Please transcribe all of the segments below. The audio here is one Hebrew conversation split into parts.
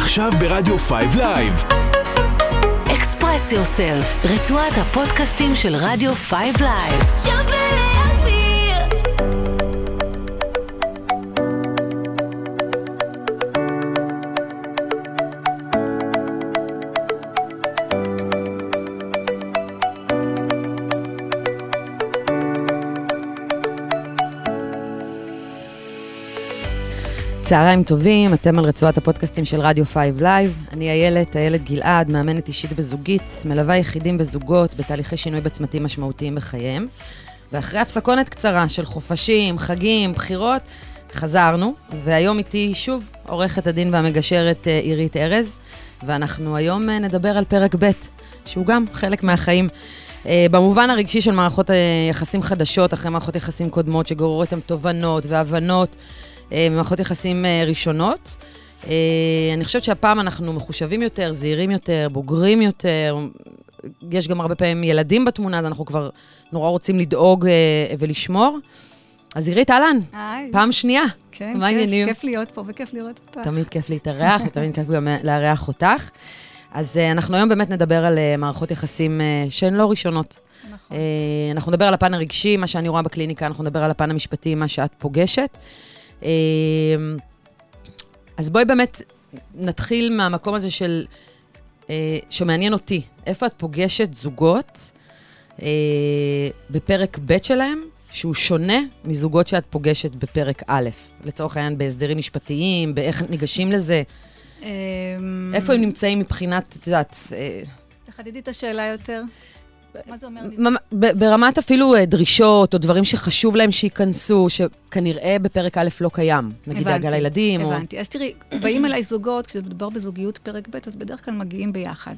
עכשיו ברדיו 5 live. Express yourself, רצועת הפודקאסטים של רדיו 5 live. שווה צהריים טובים, אתם על רצועת הפודקאסטים של רדיו 5 live. אני איילת, איילת גלעד, מאמנת אישית וזוגית, מלווה יחידים וזוגות בתהליכי שינוי בצמתים משמעותיים בחייהם. ואחרי הפסקונת קצרה של חופשים, חגים, בחירות, חזרנו, והיום איתי שוב עורכת הדין והמגשרת אה, אירית ארז, ואנחנו היום אה, נדבר על פרק ב', שהוא גם חלק מהחיים. אה, במובן הרגשי של מערכות יחסים חדשות, אחרי מערכות יחסים קודמות שגוררו איתן תובנות והבנות. אה, ממערכות יחסים אה, ראשונות. אה, אני חושבת שהפעם אנחנו מחושבים יותר, זהירים יותר, בוגרים יותר. יש גם הרבה פעמים ילדים בתמונה, אז אנחנו כבר נורא רוצים לדאוג ולשמור. אז עירית, אהלן. פעם שנייה. כן, מה כיף, העניינים? כיף להיות פה וכיף לראות אותך. תמיד כיף להתארח, ותמיד כיף גם לארח אותך. אז אנחנו היום באמת נדבר על מערכות יחסים שהן לא ראשונות. נכון. אנחנו נדבר על הפן הרגשי, מה שאני רואה בקליניקה, אנחנו נדבר על הפן המשפטי, מה שאת פוגשת. Uh, אז בואי באמת נתחיל מהמקום הזה של, uh, שמעניין אותי. איפה את פוגשת זוגות uh, בפרק ב' שלהם, שהוא שונה מזוגות שאת פוגשת בפרק א', לצורך העניין בהסדרים משפטיים, באיך ניגשים לזה, אמ, איפה הם נמצאים מבחינת, את יודעת, אה, תחדדי את השאלה יותר. מה זה אומר? ברמת אפילו אה, דרישות, או דברים שחשוב להם שייכנסו, שכנראה בפרק א' לא קיים. נגיד הבנתי, דאגה לילדים, או... הבנתי. אז תראי, באים אליי זוגות, כשמדובר בזוגיות פרק ב', אז בדרך כלל מגיעים ביחד.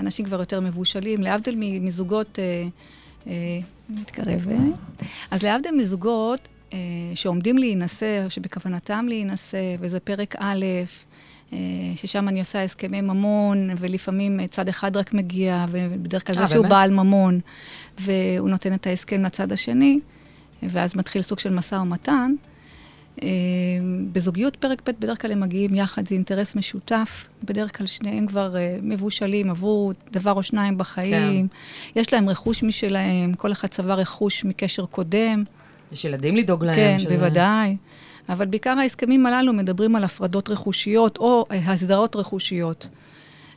אנשים כבר יותר מבושלים, להבדיל מזוגות... אה, אה, אני מתקרבת. אז להבדיל מזוגות אה, שעומדים להינשא, או שבכוונתם להינשא, וזה פרק א', ששם אני עושה הסכמי ממון, ולפעמים אה, צד אחד רק מגיע, ובדרך כלל אה, זה שהוא באמת? בעל ממון, והוא נותן את ההסכם לצד השני, ואז מתחיל סוג של משא ומתן. אה, בזוגיות פרק ב' בדרך כלל הם מגיעים יחד, זה אינטרס משותף. בדרך כלל שניהם כבר אה, מבושלים, עברו דבר או שניים בחיים. כן. יש להם רכוש משלהם, כל אחד צבר רכוש מקשר קודם. יש ילדים לדאוג להם. כן, שזה- בוודאי. אבל בעיקר ההסכמים הללו מדברים על הפרדות רכושיות או אה, הסדרות רכושיות.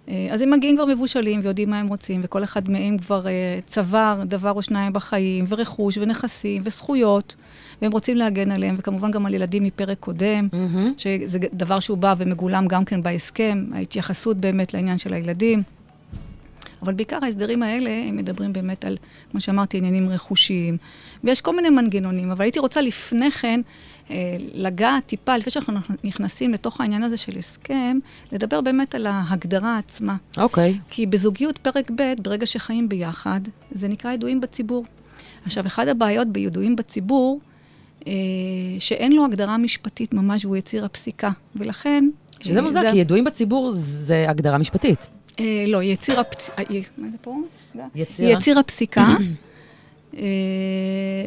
אה, אז הם מגיעים כבר מבושלים ויודעים מה הם רוצים, וכל אחד מהם כבר אה, צבר דבר או שניים בחיים, ורכוש, ונכסים, וזכויות, והם רוצים להגן עליהם, וכמובן גם על ילדים מפרק קודם, מהמם. שזה דבר שהוא בא ומגולם גם כן בהסכם, ההתייחסות באמת לעניין של הילדים. אבל בעיקר ההסדרים האלה, הם מדברים באמת על, כמו שאמרתי, עניינים רכושיים. ויש כל מיני מנגנונים, אבל הייתי רוצה לפני כן לגעת טיפה, לפני שאנחנו נכנסים לתוך העניין הזה של הסכם, לדבר באמת על ההגדרה עצמה. אוקיי. כי בזוגיות פרק ב', ברגע שחיים ביחד, זה נקרא ידועים בציבור. עכשיו, אחת הבעיות בידועים בציבור, אה, שאין לו הגדרה משפטית ממש, והוא יציר הפסיקה. ולכן... שזה אה, מוזר, כי ידועים בציבור זה הגדרה משפטית. אה, לא, יציר הפסיקה... זה? זה? יצירה. יציר הפסיקה. אה,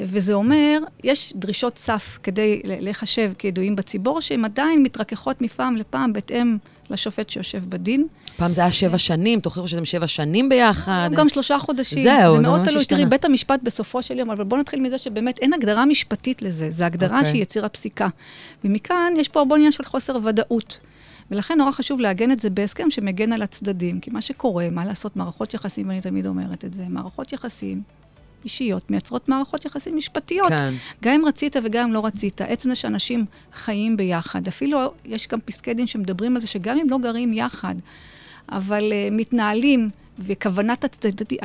וזה אומר, יש דרישות סף כדי ל- להיחשב כידועים בציבור, שהן עדיין מתרככות מפעם לפעם בהתאם לשופט שיושב בדין. פעם זה היה שבע שנים, תוכיחו שאתם שבע שנים ביחד. גם שלושה חודשים. זהו, זה זה מאוד תלוי. תראי, בית המשפט בסופו של יום, אבל בואו נתחיל מזה שבאמת אין הגדרה משפטית לזה, זו הגדרה אוקיי. שהיא יציר הפסיקה. ומכאן יש פה הרבה עניין של חוסר ודאות. ולכן נורא חשוב לעגן את זה בהסכם שמגן על הצדדים. כי מה שקורה, מה לעשות, מערכות יחסים, ואני תמיד אומרת את זה, מערכות יחסים אישיות מייצרות מערכות יחסים משפטיות. כן. גם אם רצית וגם אם לא רצית, עצם זה שאנשים חיים ביחד. אפילו יש גם פסקי דין שמדברים על זה שגם אם לא גרים יחד, אבל uh, מתנהלים, וכוונת הצדדים,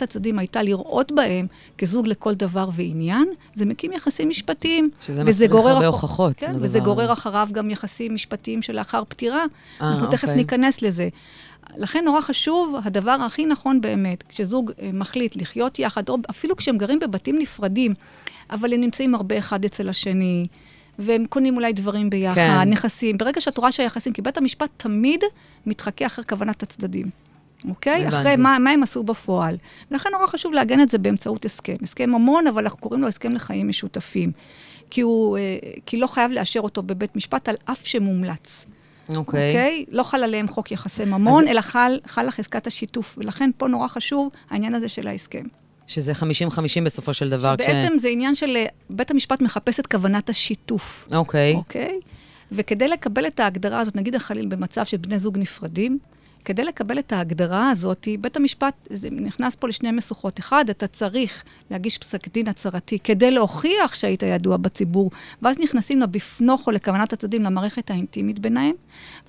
הצדדים הייתה לראות בהם כזוג לכל דבר ועניין, זה מקים יחסים משפטיים. שזה מצריך הרבה אחר- הוכחות. כן, וזה. גורר אחריו גם יחסים משפטיים שלאחר פטירה. אה, אנחנו תכף אוקיי. ניכנס לזה. לכן נורא חשוב, הדבר הכי נכון באמת, כשזוג אה, מחליט לחיות יחד, או אפילו כשהם גרים בבתים נפרדים, אבל הם נמצאים הרבה אחד אצל השני, והם קונים אולי דברים ביחד, כן. נכסים. ברגע שאת רואה שהיחסים, כי בית המשפט תמיד מתחכה אחר כוונת הצדדים. אוקיי? הבנתי. אחרי מה, מה הם עשו בפועל. ולכן נורא חשוב לעגן את זה באמצעות הסכם. הסכם ממון, אבל אנחנו קוראים לו הסכם לחיים משותפים. כי, הוא, אה, כי לא חייב לאשר אותו בבית משפט על אף שמומלץ. אוקיי. אוקיי? לא חל עליהם חוק יחסי ממון, אלא חל, חלה חזקת השיתוף. ולכן פה נורא חשוב העניין הזה של ההסכם. שזה 50-50 בסופו של דבר. שבעצם זה עניין של אה, בית המשפט מחפש את כוונת השיתוף. אוקיי. אוקיי? וכדי לקבל את ההגדרה הזאת, נגיד החליל במצב של בני זוג נפרדים, כדי לקבל את ההגדרה הזאת, בית המשפט נכנס פה לשני משוכות. אחד, אתה צריך להגיש פסק דין הצהרתי כדי להוכיח שהיית ידוע בציבור, ואז נכנסים לבפנוך או לכוונת הצדדים למערכת האינטימית ביניהם,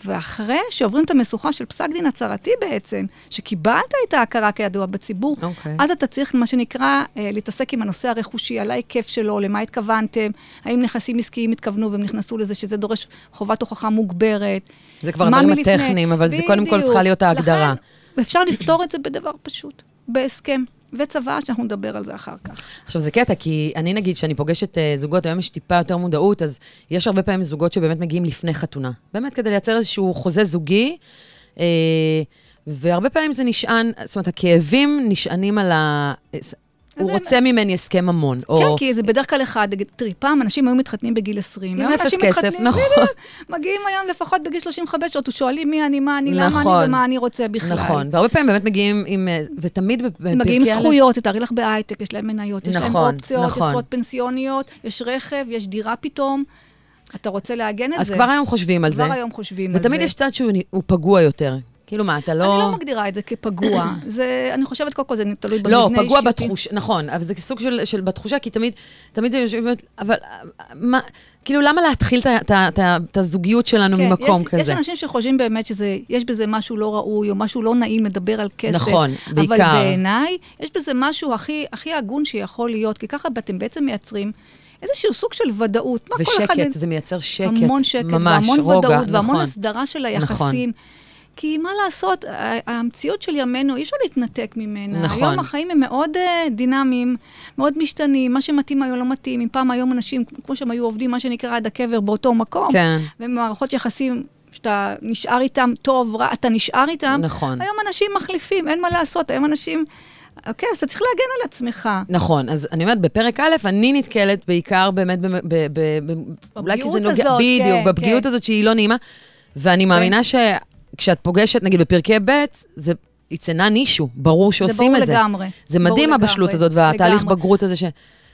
ואחרי שעוברים את המשוכה של פסק דין הצהרתי בעצם, שקיבלת את ההכרה כידוע בציבור, אוקיי. אז אתה צריך, מה שנקרא, אה, להתעסק עם הנושא הרכושי, על ההיקף שלו, למה התכוונתם, האם נכסים עסקיים התכוונו והם נכנסו לזה, שזה דורש חובת הוכחה מוגברת. זה כבר מלפני? הטכניים, אבל זה קודם כל בדיוק. צריכה להיות ההגדרה. לכן, אפשר לפתור את זה בדבר פשוט, בהסכם. וצוואה, שאנחנו נדבר על זה אחר כך. עכשיו, זה קטע, כי אני נגיד, כשאני פוגשת uh, זוגות, היום יש טיפה יותר מודעות, אז יש הרבה פעמים זוגות שבאמת מגיעים לפני חתונה. באמת, כדי לייצר איזשהו חוזה זוגי, uh, והרבה פעמים זה נשען, זאת אומרת, הכאבים נשענים על ה... הוא רוצה ממני הסכם ממון. כן, או... כי זה בדרך כלל אחד. תראי, פעם אנשים היו מתחתנים בגיל 20. עם אפס כסף, מתחתנים, נכון. בדיוק, מגיעים היום לפחות בגיל 35, עוד שואלים מי אני, מה אני, למה נכון. אני ומה אני רוצה בכלל. נכון, והרבה פעמים באמת מגיעים עם... אה, ותמיד בפרקי... מגיעים זכויות, תארי לך בהייטק, יש להם מניות, יש להם נכון, אופציות, יש נכון. זכויות פנסיוניות, יש רכב, יש דירה פתאום. אתה רוצה לעגן את אז זה. כבר היום חושבים על זה. כבר היום חושבים על זה. ותמיד יש צד שהוא הוא פגוע יותר. כאילו מה, אתה לא... אני לא מגדירה את זה כפגוע. זה, אני חושבת, קודם כל, זה תלוי במבנה לא, אישי. פגוע בתחושה, נכון, אבל זה סוג של, של בתחושה, כי תמיד, תמיד זה יושב, אבל מה, כאילו, למה להתחיל את הזוגיות שלנו כן, ממקום יש, כזה? יש אנשים שחושבים באמת שיש בזה משהו לא ראוי, או משהו לא נעים לדבר על כסף. נכון, בעיקר. אבל בעיניי, יש בזה משהו הכי, הכי הגון שיכול להיות, כי ככה אתם בעצם מייצרים איזשהו סוג של ודאות. מה כל אחד... ושקט, זה מייצר שקט, המון שקט, ממש, והמון רוגע, ודאות, והמון נכון. הסדרה של היחסים. כי מה לעשות, המציאות של ימינו, אי אפשר להתנתק ממנה. נכון. היום החיים הם מאוד uh, דינמיים, מאוד משתנים, מה שמתאים היום לא מתאים. אם פעם היום אנשים, כמו שהם היו עובדים, מה שנקרא עד הקבר באותו מקום, כן, ומערכות יחסים שאתה נשאר איתם טוב, רע, אתה נשאר איתם, נכון. היום אנשים מחליפים, אין מה לעשות, היום אנשים... אוקיי, אז אתה צריך להגן על עצמך. נכון, אז אני אומרת, בפרק א', אני נתקלת בעיקר באמת, ב, ב, ב, ב, אולי כי זה בפגיעות נוגע, בדיוק, כן, בפגיעות כן. הזאת שהיא לא נעימה, ואני מאמינה שכשאת פוגשת, נגיד בפרקי ב', זה יצנה נישהו, ברור שעושים את זה. לגמרי. זה ברור מדהים לגמרי, הבשלות הזאת והתהליך. בגרות הזה ש...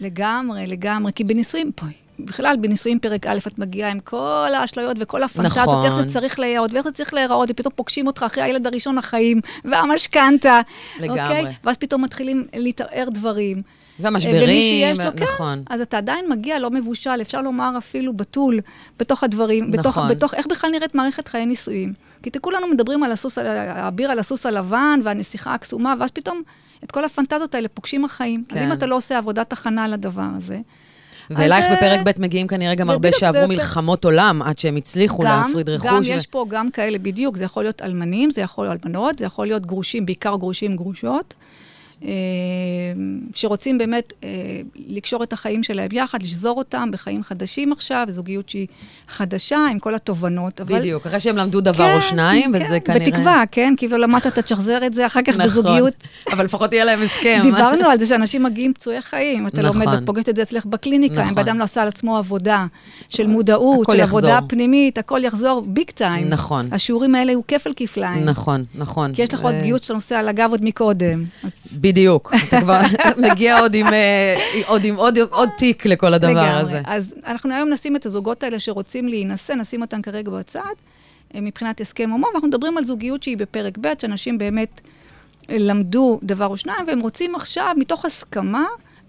לגמרי, לגמרי. כי בנישואים, בואי, בכלל, בנישואים פרק א', את מגיעה עם כל האשליות וכל הפנטזיות, נכון. איך זה צריך להיראות, ואיך זה צריך להיראות, ופתאום פוגשים אותך אחרי הילד הראשון החיים, והמשכנתה. לגמרי. אוקיי? ואז פתאום מתחילים להתערער דברים. והמשברים, ומי שיש לו, כן, נכון. אז אתה עדיין מגיע לא מבושל, אפשר לומר אפילו בתול, בתוך הדברים, בתוך, נכון. בתוך איך בכלל נראית מערכת חיי נישואים. כי כולנו מדברים על הסוס, על- האביר על הסוס הלבן והנסיכה הקסומה, ואז פתאום את כל הפנטזיות האלה פוגשים החיים. אז כן. אם אתה לא עושה עבודת הכנה לדבר הזה, ואלייך אז, בפרק אה, ב' מגיעים כנראה גם הרבה שעברו ופ- מלחמות עולם עד שהם הצליחו להפריד רכוש. גם ו- יש פה גם כאלה, בדיוק, זה יכול להיות אלמנים, זה יכול להיות אלמנות, זה יכול להיות גרושים, בעיקר גרושים, גרושות, שרוצים באמת אה, לקשור את החיים שלהם יחד, לשזור אותם בחיים חדשים עכשיו, זוגיות שהיא חדשה, עם כל התובנות. אבל- בדיוק, אחרי שהם למדו דבר או שניים, כן, וזה כנראה... בתקווה, כן? כאילו למדת, אתה תשחזר את זה אחר כך נכון, בזוגיות. אבל לפחות יהיה להם הסכם. דיברנו על זה שאנשים מגיעים פצועי חיים, אתה נכון. לומד, את פוגשת את זה אצלך בקליניקה, אם נכון. בן אדם לא עשה על עצמו עבודה של מודעות, של יחזור. עבודה פנימית, הכל יחזור ביג טיים. נכון. השיעורים האלה הוא כפל כפליים. נכון, נכון. כי יש לך עוד אה, גיוס שאתה נוסע על הגב עוד מקודם. אז בדיוק. אתה כבר מגיע עוד עם אה, עוד עם עוד- עוד תיק לכל הדבר לגמרי. הזה. אז אנחנו היום נשים את הזוגות האלה שרוצים להינשא, נשים אותם כרגע בצד, אה, מבחינת הסכם הומו, ואנחנו מדברים על זוגיות שהיא בפרק ב', שאנשים באמת אה, למדו דבר או שניים, והם רוצים עכשיו, מתוך הסכמה,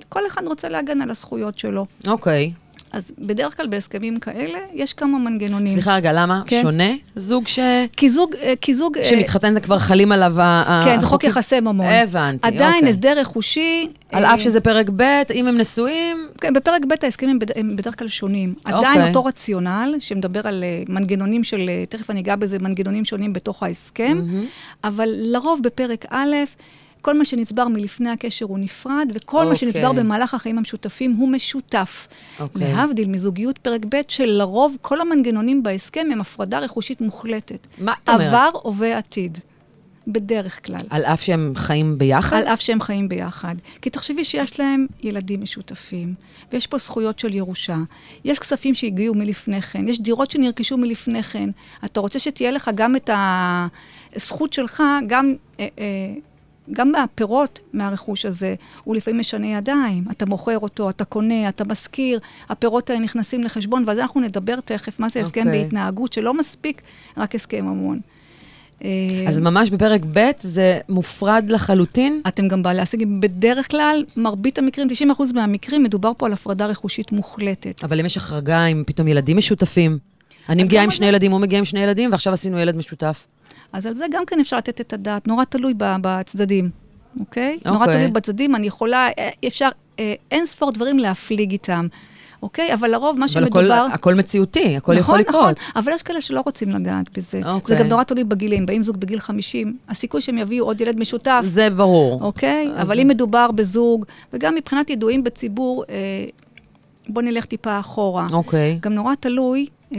כל אחד רוצה להגן על הזכויות שלו. אוקיי. אז בדרך כלל בהסכמים כאלה, יש כמה מנגנונים. סליחה רגע, למה? כן. שונה? זוג ש... כי זוג, אה, כי זוג... אה, שמתחתן זה כבר חלים עליו ה- כן, זה חוק? יחסי ממון. הבנתי, עדיין אוקיי. הסדר רכושי... על אה, אף שזה פרק ב', אם הם נשואים, כן, בפרק ב' ההסכמים הם בדרך כלל שונים. אוקיי. עדיין אותו רציונל, שמדבר על אה, מנגנונים של, אה, תכף אני אגע בזה, מנגנונים שונים בתוך ההסכם, אבל לרוב בפרק א', כל מה שנצבר מלפני הקשר הוא נפרד, וכל מה אוקיי. שנצבר במהלך החיים המשותפים הוא משותף. אוקיי. להבדיל מזוגיות פרק ב', שלרוב כל המנגנונים בהסכם הם הפרדה רכושית מוחלטת. מה את אומרת? עבר, הווה, עתיד. בדרך כלל. על אף שהם חיים ביחד? על אף שהם חיים ביחד. כי תחשבי שיש להם ילדים משותפים, ויש פה זכויות של ירושה. יש כספים שהגיעו מלפני כן, יש דירות שנרכשו מלפני כן. אתה רוצה שתהיה לך גם את הזכות שלך, גם... אה, אה, גם מהפירות מהרכוש הזה, הוא לפעמים משנה ידיים. אתה מוכר אותו, אתה קונה, אתה משכיר, הפירות האלה נכנסים לחשבון, ועל זה אנחנו נדבר תכף, מה זה הסכם okay. אוקיי. בהתנהגות, שלא מספיק רק הסכם ממון. אז ממש בפרק ב' זה מופרד לחלוטין? אתם גם בעלי עסקים. בדרך כלל, מרבית המקרים, 90% מהמקרים, מדובר פה על הפרדה רכושית מוחלטת. אבל אם יש החרגה עם פתאום ילדים משותפים, אני מגיעה עם שני ילדים, הוא מגיע עם שני ילדים, ועכשיו עשינו ילד משותף. אז על זה גם כן אפשר לתת את הדעת, נורא תלוי בצדדים, אוקיי? אוקיי. נורא תלוי בצדדים, אני יכולה, אפשר אה, אין ספור דברים להפליג איתם. אוקיי? אבל לרוב מה אבל שמדובר... הכל, הכל מציאותי, הכל נכון, יכול לקרות. נכון, אבל יש כאלה שלא רוצים לגעת בזה. אוקיי. זה גם נורא תלוי בגילים. באים זוג בגיל 50, הסיכוי שהם יביאו עוד ילד משותף, זה ברור. אוקיי? אז- אבל אם מדובר בזוג, וגם מבחינת ידועים בציבור, אה, בוא נלך טיפה אחורה. אוקיי. גם נורא תלוי, אה,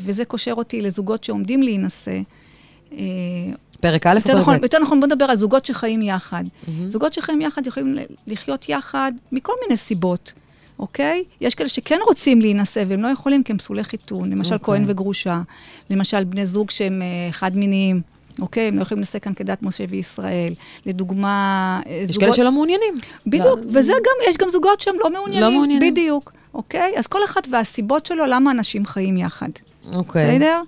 וזה קושר אותי לזוגות שעומדים להינשא. אה, פרק א' או פרק נכון, ב'? יותר נכון, בוא נדבר על זוגות שחיים יחד. זוגות שחיים יחד יכולים לחיות יחד מכל מיני סיבות, אוקיי? יש כאלה שכן רוצים להינשא והם לא יכולים כי הם פסולי חיתון, למשל אוקיי. כהן וגרושה, למשל בני זוג שהם אה, חד-מיניים. אוקיי? הם לא יכולים לשאת כאן כדת משה וישראל. לדוגמה, אה, יש זוגות... כאלה שלא מעוניינים. בדיוק, לא- וזה גם, יש גם זוגות שהם לא מעוניינים. לא מעוניינים. בדיוק, אוקיי? אז כל אחד והסיבות שלו למה אנשים חיים יחד. אוקיי. בסדר?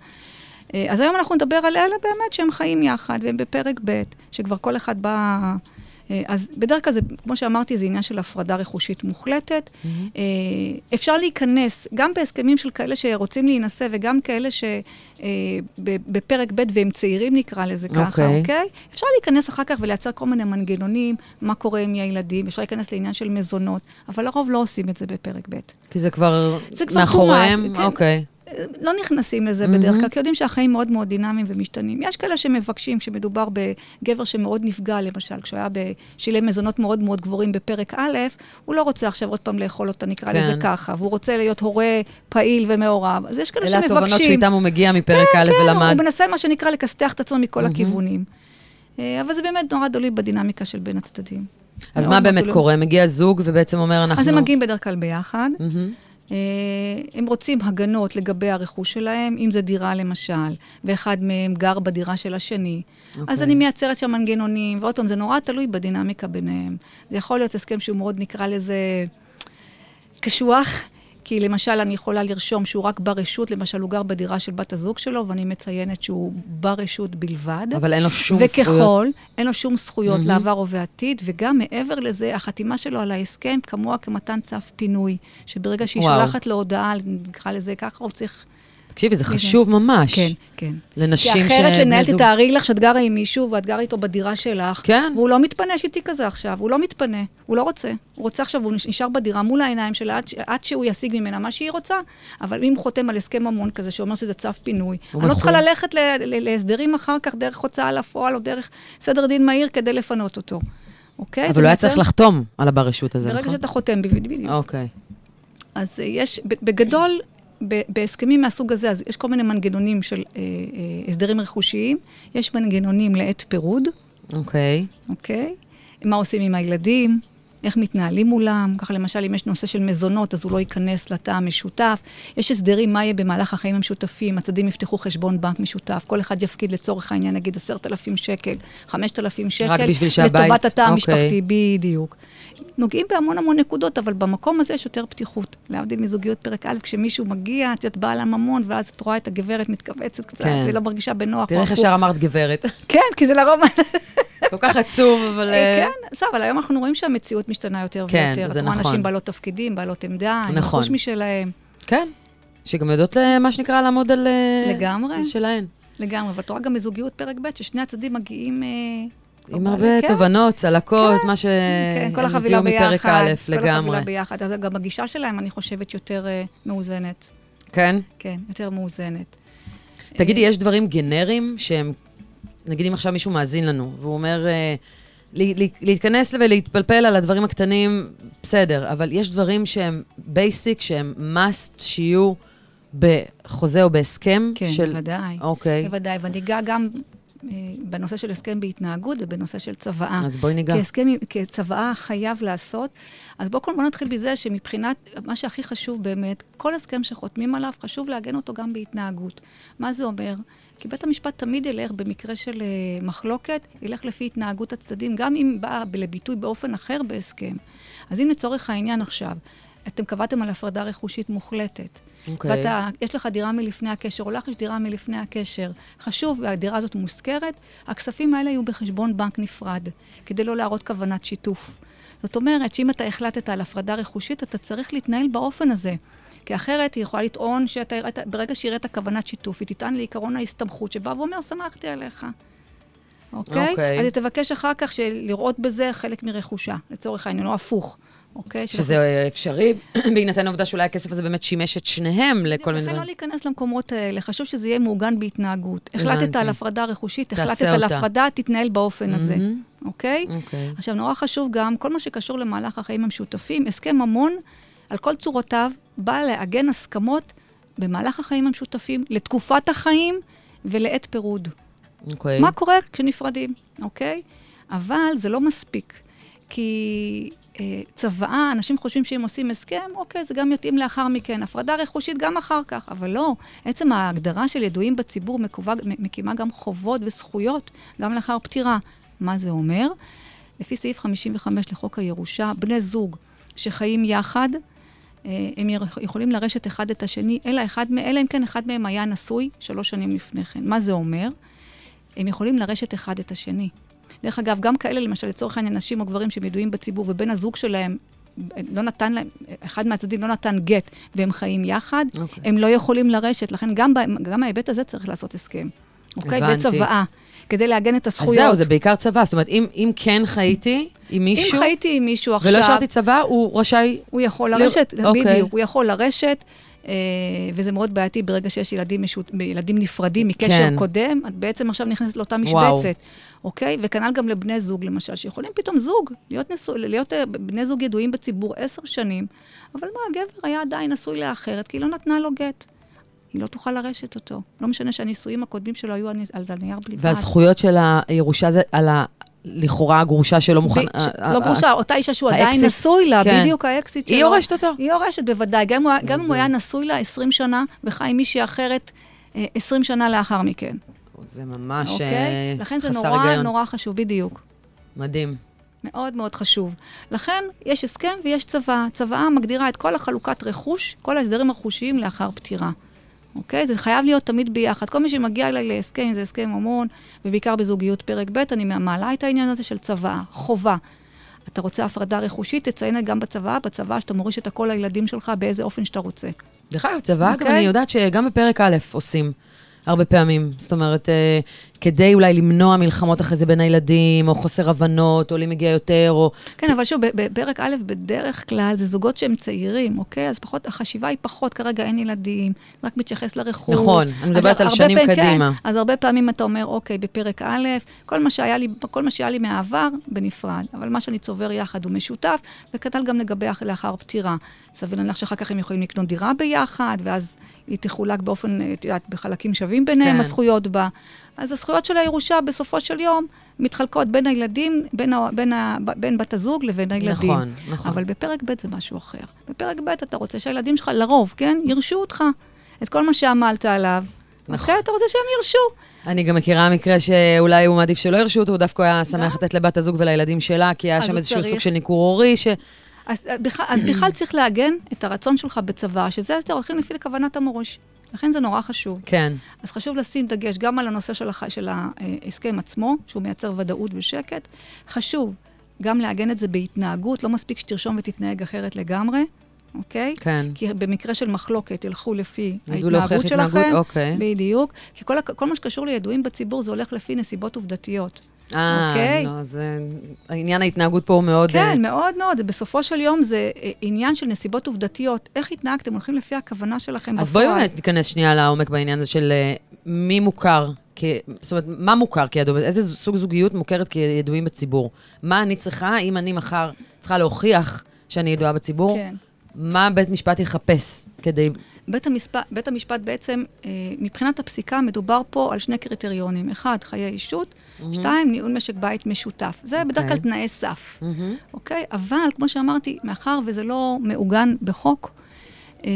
אה, אז היום אנחנו נדבר על אלה באמת שהם חיים יחד, והם בפרק ב', שכבר כל אחד בא... אה, אז בדרך כלל, זה, כמו שאמרתי, זה עניין של הפרדה רכושית מוחלטת. אה, אפשר להיכנס, גם בהסכמים של כאלה שרוצים להינשא, וגם כאלה שבפרק ב' והם צעירים, נקרא לזה ככה, אוקיי. אוקיי? אפשר להיכנס אחר כך ולייצר כל מיני מנגנונים, מה קורה עם הילדים, אפשר להיכנס לעניין של מזונות, אבל לרוב לא עושים את זה בפרק ב'. כי זה כבר זה כבר מאחוריהם? כן. אוקיי. לא נכנסים לזה בדרך כלל, כי יודעים שהחיים מאוד מאוד דינמיים ומשתנים. יש כאלה שמבקשים, כשמדובר בגבר שמאוד נפגע, למשל, כשהוא היה בשילם מזונות מאוד מאוד גבוהים בפרק א', הוא לא רוצה עכשיו עוד פעם לאכול אותה, נקרא כן. לזה ככה, והוא רוצה להיות הורה פעיל ומעורב. אז יש כאלה אלה שמבקשים. התובנות שאיתם הוא מגיע מפרק א' כן, ולמד. הוא מנסה, מה שנקרא, לכסתח את עצמו מכל הכיוונים. אה, אבל זה באמת נורא תלוי בדינמיקה של בין הצדדים. אז מה באמת תלוי. קורה? מגיע זוג ובעצם אומר, אנחנו... אז הם מגיעים בדרך כלל ביחד. מהמם. אה, הם רוצים הגנות לגבי הרכוש שלהם, אם זה דירה למשל, ואחד מהם גר בדירה של השני. אז אוקיי. אני מייצרת שם מנגנונים, ועוד פעם, זה נורא תלוי בדינמיקה ביניהם. זה יכול להיות הסכם שהוא מאוד, נקרא לזה, קשוח, כי למשל אני יכולה לרשום שהוא רק ברשות, למשל הוא גר בדירה של בת הזוג שלו, ואני מציינת שהוא ברשות בלבד. אבל אין לו שום וככל, זכויות. אין לו שום זכויות mm-hmm. לעבר או בעתיד, וגם מעבר לזה, החתימה שלו על ההסכם כמוה כמתן צו פינוי, שברגע שהיא וואו. שולחת לו הודעה, נקרא לזה ככה, הוא צריך... תקשיבי, זה חשוב ממש. כן, כן. לנשים כי אחרת לנהל, תתארי לך שאת גרה עם מישהו ואת גרה איתו בדירה שלך. כן. והוא לא מתפנה, יש איתי כזה עכשיו, הוא לא מתפנה, הוא לא רוצה. הוא רוצה עכשיו, הוא נשאר בדירה מול העיניים שלה עד, ש- עד שהוא ישיג ממנה מה שהיא רוצה, אבל אם הוא חותם על הסכם ממון כזה שאומר שזה צו פינוי, אני לא צריכה. ללכת ל- ל- להסדרים אחר כך דרך הוצאה לפועל או דרך סדר דין מהיר כדי לפנות אותו. אוקיי? אבל הוא היה צריך לחתום על הברשות הזה, ברגע נכון? שאתה חותם, בדיוק. אוקיי. אז אה, יש, בגדול, בהסכמים מהסוג הזה, אז יש כל מיני מנגנונים של אה, אה, הסדרים רכושיים, יש מנגנונים לעת פירוד, אוקיי. אוקיי? מה עושים עם הילדים, איך מתנהלים מולם, ככה למשל, אם יש נושא של מזונות, אז הוא לא ייכנס לתא המשותף. יש הסדרים מה יהיה במהלך החיים המשותפים, הצדדים יפתחו חשבון בנק משותף, כל אחד יפקיד לצורך העניין, נגיד, עשרת אלפים שקל, חמשת אלפים שקל, בשביל שהבית- לטובת התא אוקיי. המשפחתי, בדיוק. נוגעים בהמון המון נקודות, אבל במקום הזה יש יותר פתיחות. להבדיל מזוגיות פרק א', כשמישהו מגיע, את יודעת, בעל הממון, ואז את רואה את הגברת מתכווצת קצת, כן. והיא לא מרגישה בנוח. תראי או איך. ישר אמרת גברת. כן, כי זה לרוב... כל כך עצוב, אבל... אה, כן, בסדר, אבל היום אנחנו רואים שהמציאות משתנה יותר כן, ויותר. זה את רואה נכון. אנשים בעלות תפקידים, בעלות עמדה, עם נכון. רכוש משלהם. כן. שגם יודעות, אה, מה שנקרא, לעמוד על... אה, לגמרי. שלהן. לגמרי, ואת רואה גם בזוגיות פרק ב', ששני הצדדים מגיעים... אה, עם הרבה כן, תובנות, צלקות, מה כן, שהם כל החבילה הביאו מפרק. א' כל לגמרי. החבילה ביחד. אז גם הגישה שלהם, אני חושבת, יותר אה, מאוזנת. כן? כן, יותר מאוזנת. תגידי, יש דברים גנריים שהם, נגיד אם עכשיו מישהו מאזין לנו, והוא אומר, אה, להתכנס ולהתפלפל על הדברים הקטנים, בסדר, אבל יש דברים שהם basic, שהם must שיהיו בחוזה או בהסכם? כן, של... בוודאי. אוקיי. בוודאי, ואני אגע גם בנושא של הסכם בהתנהגות ובנושא של צוואה. אז בואי ניגע. כי הסכם, כצוואה חייב לעשות. אז בואו בוא נתחיל בזה שמבחינת, מה שהכי חשוב באמת, כל הסכם שחותמים עליו, חשוב לעגן אותו גם בהתנהגות. מה זה אומר? כי בית המשפט תמיד ילך, במקרה של uh, מחלוקת, ילך לפי התנהגות הצדדים, גם אם באה לביטוי באופן אחר בהסכם. אז אם לצורך העניין עכשיו, אתם קבעתם על הפרדה רכושית מוחלטת. Okay. ואתה, יש לך דירה מלפני הקשר, או לך יש דירה מלפני הקשר, חשוב, והדירה הזאת מושכרת, הכספים האלה יהיו בחשבון בנק נפרד, כדי לא להראות כוונת שיתוף. זאת אומרת שאם אתה החלטת על הפרדה רכושית, אתה צריך להתנהל באופן הזה. כי אחרת היא יכולה לטעון שברגע שהיא הראית כוונת שיתוף, היא תטען לעיקרון ההסתמכות, שבא ואומר, שמחתי עליך. אוקיי? Okay? אוקיי. אז היא תבקש אחר כך לראות בזה חלק מרכושה, לצורך העניין, או הפוך. אוקיי? שזה. אפשרי, בהינתן העובדה שאולי הכסף הזה באמת שימש את שניהם לכל מיני... לכן לא להיכנס למקומות האלה, חשוב שזה יהיה מעוגן בהתנהגות. החלטת על הפרדה רכושית, החלטת על הפרדה, תתנהל באופן הזה, אוקיי? אוקיי. עכשיו, נורא חשוב גם, כל מה שקשור למהלך החיים המשותפים, הסכם ממון, על כל צורותיו, בא לעגן הסכמות במהלך החיים המשותפים, לתקופת החיים ולעת פירוד. אוקיי. מה קורה כשנפרדים, אוקיי? אבל זה לא מספיק, כי צוואה, אנשים חושבים שאם עושים הסכם, אוקיי, זה גם יתאים לאחר מכן. הפרדה רכושית גם אחר כך, אבל לא. עצם ההגדרה של ידועים בציבור מקובה, מקימה גם חובות וזכויות, גם לאחר פטירה. מה זה אומר? לפי סעיף 55 לחוק הירושה, בני זוג שחיים יחד, אה, הם יכולים לרשת אחד את השני, אלא, אחד, אלא אם כן אחד מהם היה נשוי שלוש שנים לפני כן. מה זה אומר? הם יכולים לרשת אחד את השני. דרך אגב, גם כאלה, למשל, לצורך העניין, נשים או גברים שהם ידועים בציבור, ובן הזוג שלהם לא נתן להם, אחד מהצדדים לא נתן גט, והם חיים יחד, okay. אוקיי. הם לא יכולים לרשת. לכן גם, גם ההיבט הזה צריך לעשות הסכם. אוקיי? Okay? וצוואה. כדי לעגן את הזכויות. אז זהו, זה בעיקר צבא. זאת אומרת, אם, אם כן חייתי עם מישהו... אם חייתי עם מישהו עכשיו... ולא השארתי צבא, הוא רשאי... הוא יכול לרשת, ל... אוקיי. בדיוק. הוא יכול לרשת, וזה מאוד בעייתי ברגע שיש ילדים, משות, ילדים נפרדים מקשר כן. קודם, את בעצם עכשיו נכנסת לאותה משבצת. וואו. אוקיי? וכנ"ל גם לבני זוג, למשל, שיכולים פתאום זוג, להיות, נשוא, להיות uh, בני זוג ידועים בציבור עשר שנים, אבל מה, הגבר היה עדיין נשוי לאחרת, כי היא לא נתנה לו גט. היא לא תוכל לרשת אותו. לא משנה שהנישואים הקודמים שלו היו על הנייר בלבד. והזכויות של הירושה זה על ה... לכאורה הגרושה שלא מוכנה... לא גרושה, אותה אישה שהוא עדיין נשוי לה, כן. בדיוק האקסיט שלו. היא יורשת אותו. היא יורשת, בוודאי. גם אם הוא היה נשוי לה 20 שנה, וחי עם מישהי אחרת 20 אה, שנה לאחר מכן. זה ממש אוקיי? חסר לכן זה נורא היגיון. נורא חשוב, בדיוק. מדהים. מאוד מאוד חשוב. לכן יש הסכם ויש צוואה. צוואה מגדירה את כל החלוקת רכוש, כל ההסדרים הרכושיים לאחר פטירה. אוקיי? זה חייב להיות תמיד ביחד. כל מי שמגיע אליי להסכם, זה הסכם ממון, ובעיקר בזוגיות פרק ב', אני מעלה את העניין הזה של צוואה, חובה. אתה רוצה הפרדה רכושית, תציין גם בצוואה, בצוואה שאתה מוריש את הכל לילדים שלך באיזה אופן שאתה רוצה. דרך אגב, צוואה, אוקיי? גם אני יודעת שגם בפרק א' עושים. הרבה פעמים. זאת אומרת, אה, כדי אולי למנוע מלחמות אחרי זה בין הילדים, או חוסר הבנות, או לי מגיע יותר, או... כן, אבל שוב, בפרק א', בדרך כלל זה זוגות שהם צעירים, אוקיי? אז פחות, החשיבה היא פחות, כרגע אין ילדים, רק מתייחס לרכוש. נכון, אני מדברת על שנים פעמים, קדימה. כן, אז הרבה פעמים אתה אומר, אוקיי, בפרק א', כל מה שהיה לי, כל מה שהיה לי מהעבר, בנפרד, אבל מה שאני צובר יחד הוא משותף, וכתל גם לגבי לאחר פטירה. סביר להניח שאחר כך הם יכולים לקנות דירה ביחד, ואז היא תחולק באופן, את יודעת, בחלקים שווים ביניהם, כן. הזכויות בה. אז הזכויות של הירושה בסופו של יום מתחלקות בין הילדים, בין, ה, בין, ה, בין בת הזוג לבין הילדים. נכון, נכון. אבל בפרק ב' זה משהו אחר. בפרק ב' אתה רוצה שהילדים שלך, לרוב, כן, ירשו אותך. את כל מה שעמלת עליו. נכון. אחרי אתה רוצה שהם ירשו. אני גם מכירה מקרה שאולי הוא מעדיף שלא ירשו אותו, הוא דווקא היה שמח לתת לבת הזוג ולילדים שלה, כי היה שם איזשהו סוג של ניכור הורי, ש... אז אה, בכלל, אז בכלל צריך לעגן את הרצון שלך בצבא, שזה יותר הולכים לפי לכוונת המורש. לכן זה נורא חשוב. כן. אז חשוב לשים דגש גם על הנושא של, הח... של ההסכם עצמו, שהוא מייצר ודאות ושקט. חשוב גם לעגן את זה בהתנהגות, לא מספיק שתרשום ותתנהג אחרת לגמרי. אוקיי? כן. כי במקרה של מחלוקת, ילכו לפי ההתנהגות שלכם. התנהגות, אוקיי. בדיוק. כי כל, כל מה שקשור לידועים בציבור, זה הולך לפי נסיבות עובדתיות. אה, אוקיי? לא, זה... העניין ההתנהגות פה הוא מאוד... כן, uh... מאוד מאוד. בסופו של יום זה אה, עניין של נסיבות עובדתיות. איך התנהגתם? הולכים לפי הכוונה שלכם אז בפועל. אז בואי באמת ניכנס שנייה לעומק בעניין הזה של uh, מי מוכר. כ... זאת אומרת, מה מוכר כידוע? איזה סוג זוגיות מוכרת כידועים בציבור? מה אני צריכה, אם אני מחר צריכה להוכיח שאני ידועה בציבור? כן. מה בית משפט יחפש כדי בית המשפט, בית המשפט בעצם, אה, מבחינת הפסיקה, מדובר פה על שני קריטריונים. אחד, חיי אישות, mm-hmm. שתיים, ניהול משק בית משותף. זה okay. בדרך כלל אוקיי. תנאי סף, Mm-hmm. אוקיי? אבל, כמו שאמרתי, מאחר וזה לא מעוגן בחוק, אה,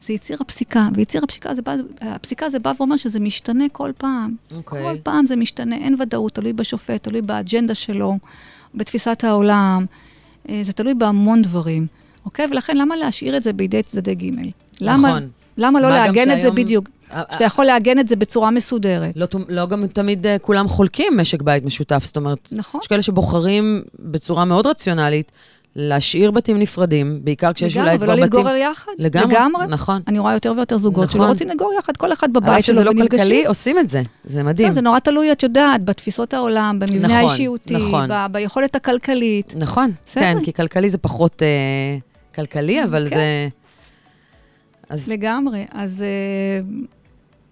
זה יציר הפסיקה, ויציר הפסיקה זה, בא, הפסיקה זה בא ואומר שזה משתנה כל פעם. אוקיי. כל פעם זה משתנה, אין ודאות, תלוי בשופט, תלוי באג'נדה שלו, בתפיסת העולם, אה, זה תלוי בהמון דברים, אוקיי? ולכן למה להשאיר את זה בידי צדדי ג'? למה, נכון. למה לא מה גם לעגן את זה בדיוק? שאתה יכול לעגן את זה בצורה מסודרת. לא, לא גם תמיד אה, כולם חולקים משק בית משותף, זאת אומרת, נכון. יש כאלה שבוחרים בצורה מאוד רציונלית להשאיר בתים נפרדים, בעיקר כשיש אולי לגמרי, כבר ולא בתים... להתגורר יחד. לגמרי, לגמרי. נכון. אני רואה יותר ויותר זוגות שלא נכון. רוצים לגור יחד, כל אחד על בבית אף שלו שזה לא ונפגשים. כלכלי, עושים את זה. זה מדהים. בסדר, זה נורא תלוי, את יודעת, בתפיסות העולם, במבנה נכון, האישיותי, נכון. ב- ביכולת הכלכלית. נכון, בסדר. כן, כי כלכלי זה פחות אה, כלכלי, אבל כן. זה... אז, לגמרי. אז אה,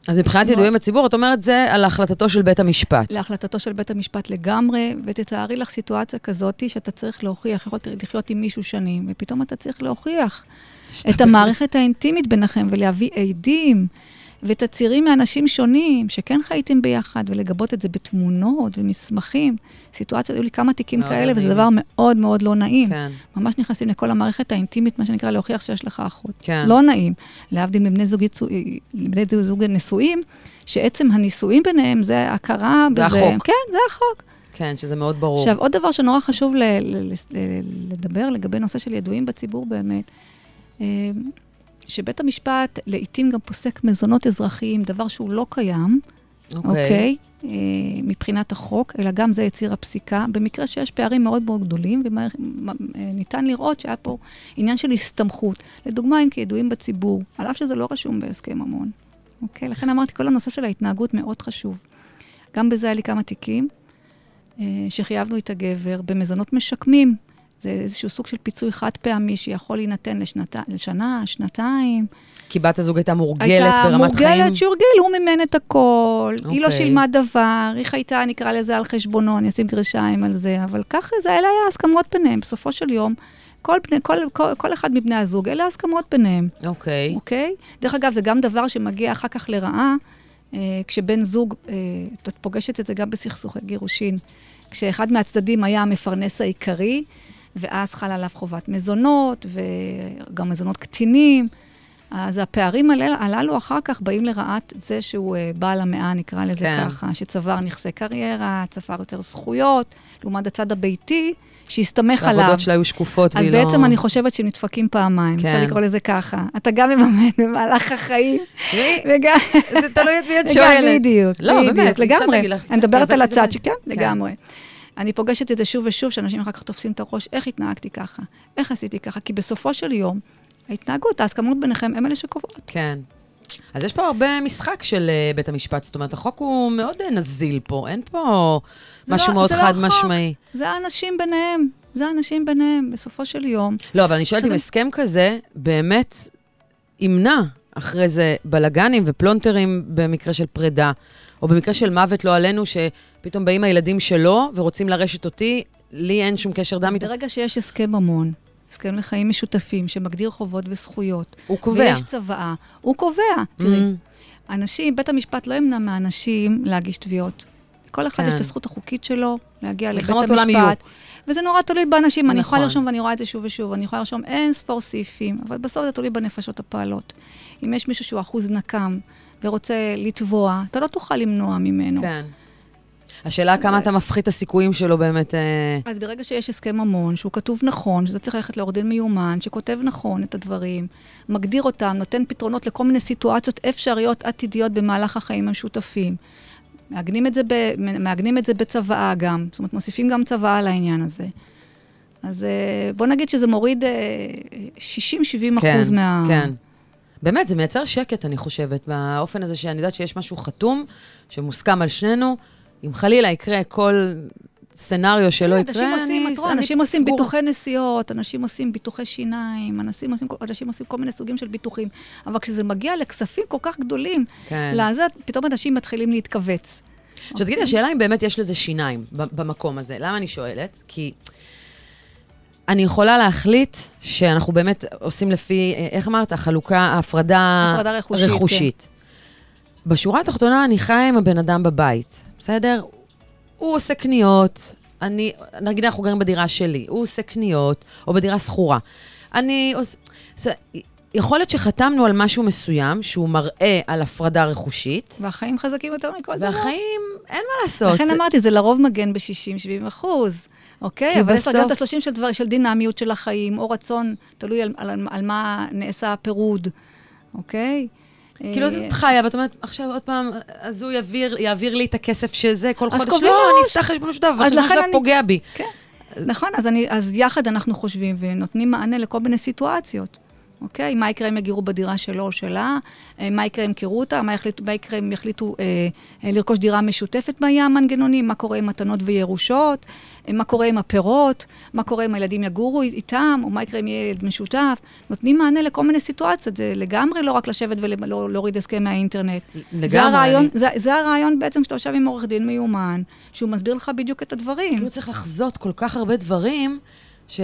אז מבחינת. ידועים בציבור, את אומרת זה על החלטתו של בית המשפט. להחלטתו של בית המשפט לגמרי, ותתארי לך סיטואציה כזאת שאתה צריך להוכיח, יכולת לחיות עם מישהו שנים, ופתאום אתה צריך להוכיח את המערכת האינטימית ביניכם ולהביא עדים ותצהירים מאנשים שונים שכן חייתם ביחד, ולגבות את זה בתמונות ומסמכים. סיטואציות, היו לי כמה תיקים כאלה, וזה. דבר מאוד מאוד לא נעים. כן, ממש נכנסים לכל המערכת האינטימית, מה שנקרא, להוכיח שיש לך אחות. כן. לא נעים. להבדיל מבני זוג, יצוא, זוג נשואים, שעצם הנישואים ביניהם זה הכרה זה בזה. החוק. כן, זה החוק. כן, שזה מאוד ברור. עכשיו, עוד דבר שנורא חשוב ל- ל- ל- לדבר לגבי נושא של ידועים בציבור באמת, אה, שבית המשפט לעתים גם פוסק מזונות אזרחיים, דבר שהוא לא קיים, אוקיי? אה, מבחינת החוק, אלא גם זה יציר הפסיקה. במקרה שיש פערים מאוד מאוד גדולים, וניתן לראות שהיה פה עניין של הסתמכות. לדוגמה, אם כידועים בציבור, על אף שזה לא רשום בהסכם ממון. אוקיי? לכן אמרתי, כל הנושא של ההתנהגות מאוד חשוב. גם בזה היה לי כמה תיקים, אה, שחייבנו את הגבר במזונות משקמים. זה איזשהו סוג של פיצוי חד פעמי שיכול להינתן לשנת, לשנה, שנתיים. כי בת הזוג הייתה מורגלת הייתה ברמת חיים. מורגלת שהורגיל, הוא מימן את הכל, היא לא אוקיי. שילמה דבר, היא חייתה, נקרא לזה, על חשבונו, אני אשים גרשיים על זה, אבל ככה זה, אלה היה הסכמות ביניהם. בסופו של יום, כל, בני, כל, כל, כל אחד מבני הזוג, אלה ההסכמות ביניהם, אוקיי. אוקיי? דרך אגב, זה גם דבר שמגיע אחר כך לרעה, אה, כשבן זוג, אה, את פוגשת את זה גם בסכסוכי גירושין, כשאחד מהצדדים היה המפרנס העיקרי, ואז חלה עליו חובת מזונות, וגם מזונות קטינים. אז הפערים הלל- הללו אחר כך באים לרעת זה שהוא אה, בעל המאה, נקרא לזה כן. ככה, שצבר נכסי קריירה, צבר יותר זכויות, לעומת הצד הביתי, שהסתמך עליו. העבודות שלה היו שקופות אז והיא לא... בעצם אני חושבת שהם נדפקים פעמיים, כן. אפשר לקרוא לזה ככה. אתה גם מממן במהלך החיים, וגם... זה תלוי את מי את שואלת. בדיוק, לא, בדיוק, באמת, לגמרי. אני מדברת "איזה על הצד זה?" שכן, כן. לגמרי. אני פוגשת את זה שוב ושוב, שאנשים אחר כך תופסים את הראש, איך התנהגתי ככה? איך עשיתי ככה? כי בסופו של יום, ההתנהגות, ההסכמות ביניכם, הם אלה שקובעות. כן. אז יש פה הרבה משחק של אה, בית המשפט, זאת אומרת, החוק הוא מאוד אה, נזיל פה, אין פה משהו לא- מאוד זה לא חד החוק. משמעי. זה האנשים ביניהם, זה האנשים ביניהם, בסופו של יום. לא, אבל אני שואלת אם הסכם כזה באמת ימנע אחרי זה בלגנים ופלונטרים במקרה של פרידה, או במקרה של מוות לא עלינו, שפתאום באים הילדים שלו ורוצים לרשת אותי, לי אין שום קשר דם איתם. ברגע שיש הסכם ממון, הסכם לחיים משותפים, שמגדיר חובות וזכויות, הוא קובע. ויש צוואה, הוא קובע. תראי, Mm. אנשים, בית המשפט לא ימנע מאנשים להגיש תביעות. כל אחד כן. יש את הזכות החוקית שלו להגיע לבית. המשפט. וזה נורא תלוי באנשים. אני יכולה נכון. לרשום, ואני רואה את זה שוב ושוב, אני יכולה לרשום אין ספור סעיפים, אבל בסוף זה תלוי בנפשות הפועלות. אם יש מישהו שהוא אחוז נקם ורוצה לתבוע, אתה לא תוכל למנוע ממנו. כן. השאלה כמה אתה מפחית את הסיכויים שלו באמת... אה, אז ברגע שיש הסכם ממון, שהוא כתוב נכון, שזה צריך ללכת לעורך דין מיומן, שכותב נכון את הדברים, מגדיר אותם, נותן פתרונות לכל מיני סיטואציות אפשריות עתידיות במהלך החיים המשותפים. מעגנים את זה, ב, מעגנים את זה בצוואה גם, זאת אומרת, מוסיפים גם צוואה לעניין הזה. אז אה, בוא נגיד שזה מוריד אה, 60-70 כן, אחוז מה... כן. באמת, זה מייצר שקט, אני חושבת, באופן הזה שאני יודעת שיש משהו חתום, שמוסכם על שנינו. אם חלילה יקרה כל סצנריו שלא יקרה, אנשים עושים, אני אנשים עושים. ביטוחי נסיעות, אנשים עושים ביטוחי שיניים, אנשים עושים, אנשים עושים כל מיני סוגים של ביטוחים. אבל כשזה מגיע לכספים כל כך גדולים, כן. לזה, פתאום אנשים מתחילים להתכווץ. עכשיו תגידי, השאלה אם באמת יש לזה שיניים במקום הזה. למה אני שואלת? כי אני יכולה להחליט שאנחנו באמת עושים לפי, איך אמרת? החלוקה, ההפרדה הפרדה רכושית, כן. רכושית. בשורה התחתונה, אני חיה עם הבן אדם בבית, בסדר? הוא עושה קניות, אני, נגיד אנחנו גרים בדירה שלי, הוא עושה קניות, או בדירה שכורה. אני עושה... זה, יכול להיות שחתמנו על משהו מסוים, שהוא מראה על הפרדה רכושית, והחיים חזקים יותר מכל דבר. והחיים, אין מה לעשות. לכן אמרתי, זה לרוב מגן ב-60-70 אחוז. אוקיי? אבל יש לה גם את בסוף- ה-30 של, דבר, של דינמיות של החיים, או רצון, תלוי על, על, על מה נעשה הפירוד, אוקיי? כאילו, אה, את חיה, ואת אומרת, עכשיו עוד פעם, אז הוא יעביר, יעביר לי את הכסף שזה, כל אז חודש, קובעים לא, אני. אפתח חשבון משותף, אז והחשבון משותף פוגע בי. כן, נכון, אז, אני, אז יחד אנחנו חושבים ונותנים מענה לכל מיני סיטואציות. אוקיי? מה יקרה אם יגורו בדירה שלו או שלה? אה, מה יקרה אם ימכרו אותה? מה, יחליט, מה יקרה אם יחליטו אה, אה, לרכוש דירה משותפת? מה יהיה המנגנונים? מה קורה עם מתנות וירושות? מה קורה עם הפירות? מה קורה אם הילדים יגורו איתם? או מה יקרה אם יהיה ילד משותף? נותנים מענה לכל מיני סיטואציות. זה לגמרי לא רק לשבת ולהוריד הסכם מהאינטרנט. לגמרי, זה הרעיון, אני- זה, זה הרעיון בעצם כשאתה יושב עם עורך דין מיומן, שהוא מסביר לך בדיוק את הדברים. כאילו צריך לחזות כל כך הרבה דברים, ש...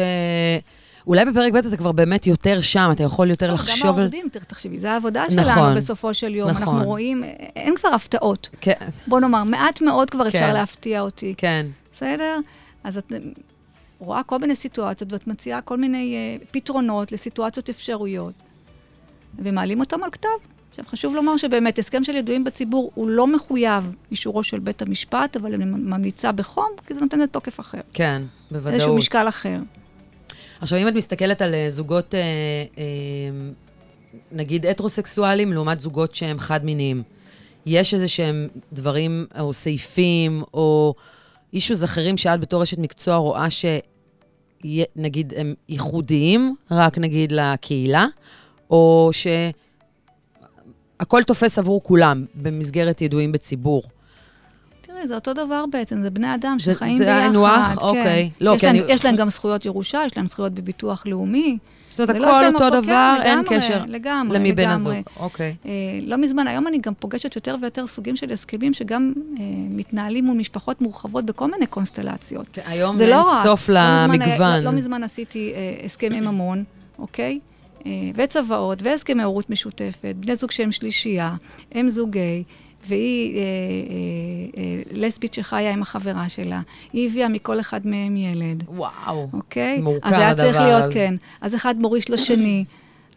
אולי בפרק ב' אתה כבר באמת יותר שם, אתה יכול יותר לא, גם לחשוב על... דין, תראה, תחשבי, זה העבודה נכון. שלנו בסופו של יום. נכון. אנחנו רואים, אין כבר הפתעות. כן, בוא נאמר, מעט מאוד כבר אפשר כן. להפתיע אותי. כן. בסדר? אז את רואה כל מיני סיטואציות, ואת מציעה כל מיני uh, פתרונות לסיטואציות אפשרויות, ומעלים אותם על כתב. עכשיו, חשוב לומר שבאמת, הסכם של ידועים בציבור הוא לא מחויב אישורו של בית המשפט, אבל אני ממליצה בחום, כי זה נותן לתוקף אחר. כן, איזשהו בוודאות. משקל אחר. עכשיו, אם את מסתכלת על אה, זוגות, אה, אה, נגיד הטרוסקסואלים, לעומת זוגות שהם חד-מיניים, יש איזה שהם דברים, או סעיפים, או אישוז אחרים שאת בתור אשת מקצוע רואה שנגיד הם ייחודיים, רק נגיד לקהילה, או שהכל תופס עבור כולם במסגרת ידועים בציבור. תראי, זה אותו דבר בעצם, זה בני אדם זה- שחיים זה ביחד. היינו הך? כן. אוקיי. לא, יש כי להם, אני- יש להם גם זכויות ירושה, יש להם זכויות בביטוח לאומי. זאת אומרת, לא הכל אותו הכל, דבר, כן, אין לגמרי, קשר לגמרי, למי בן לגמרי. הזוג. אוקיי. אה, לא מזמן, היום אני גם פוגשת יותר ויותר סוגים של הסכמים שגם אה, מתנהלים מול משפחות מורחבות בכל מיני קונסטלציות. כן, היום זה אין לא רק. סוף לא מזמן למגוון. לא, לא מזמן עשיתי אה, הסכמי ממון, אוקיי? אה, וצוואות, והסכמי הורות משותפת, בני זוג שהם שלישייה, הם זוג גיי, והיא אה, אה, אה, לסבית שחיה עם החברה שלה. היא הביאה מכל אחד מהם ילד, וואו. אוקיי? מורכב אז היה צריך הדבר להיות. כן. אז אחד מוריש לשני.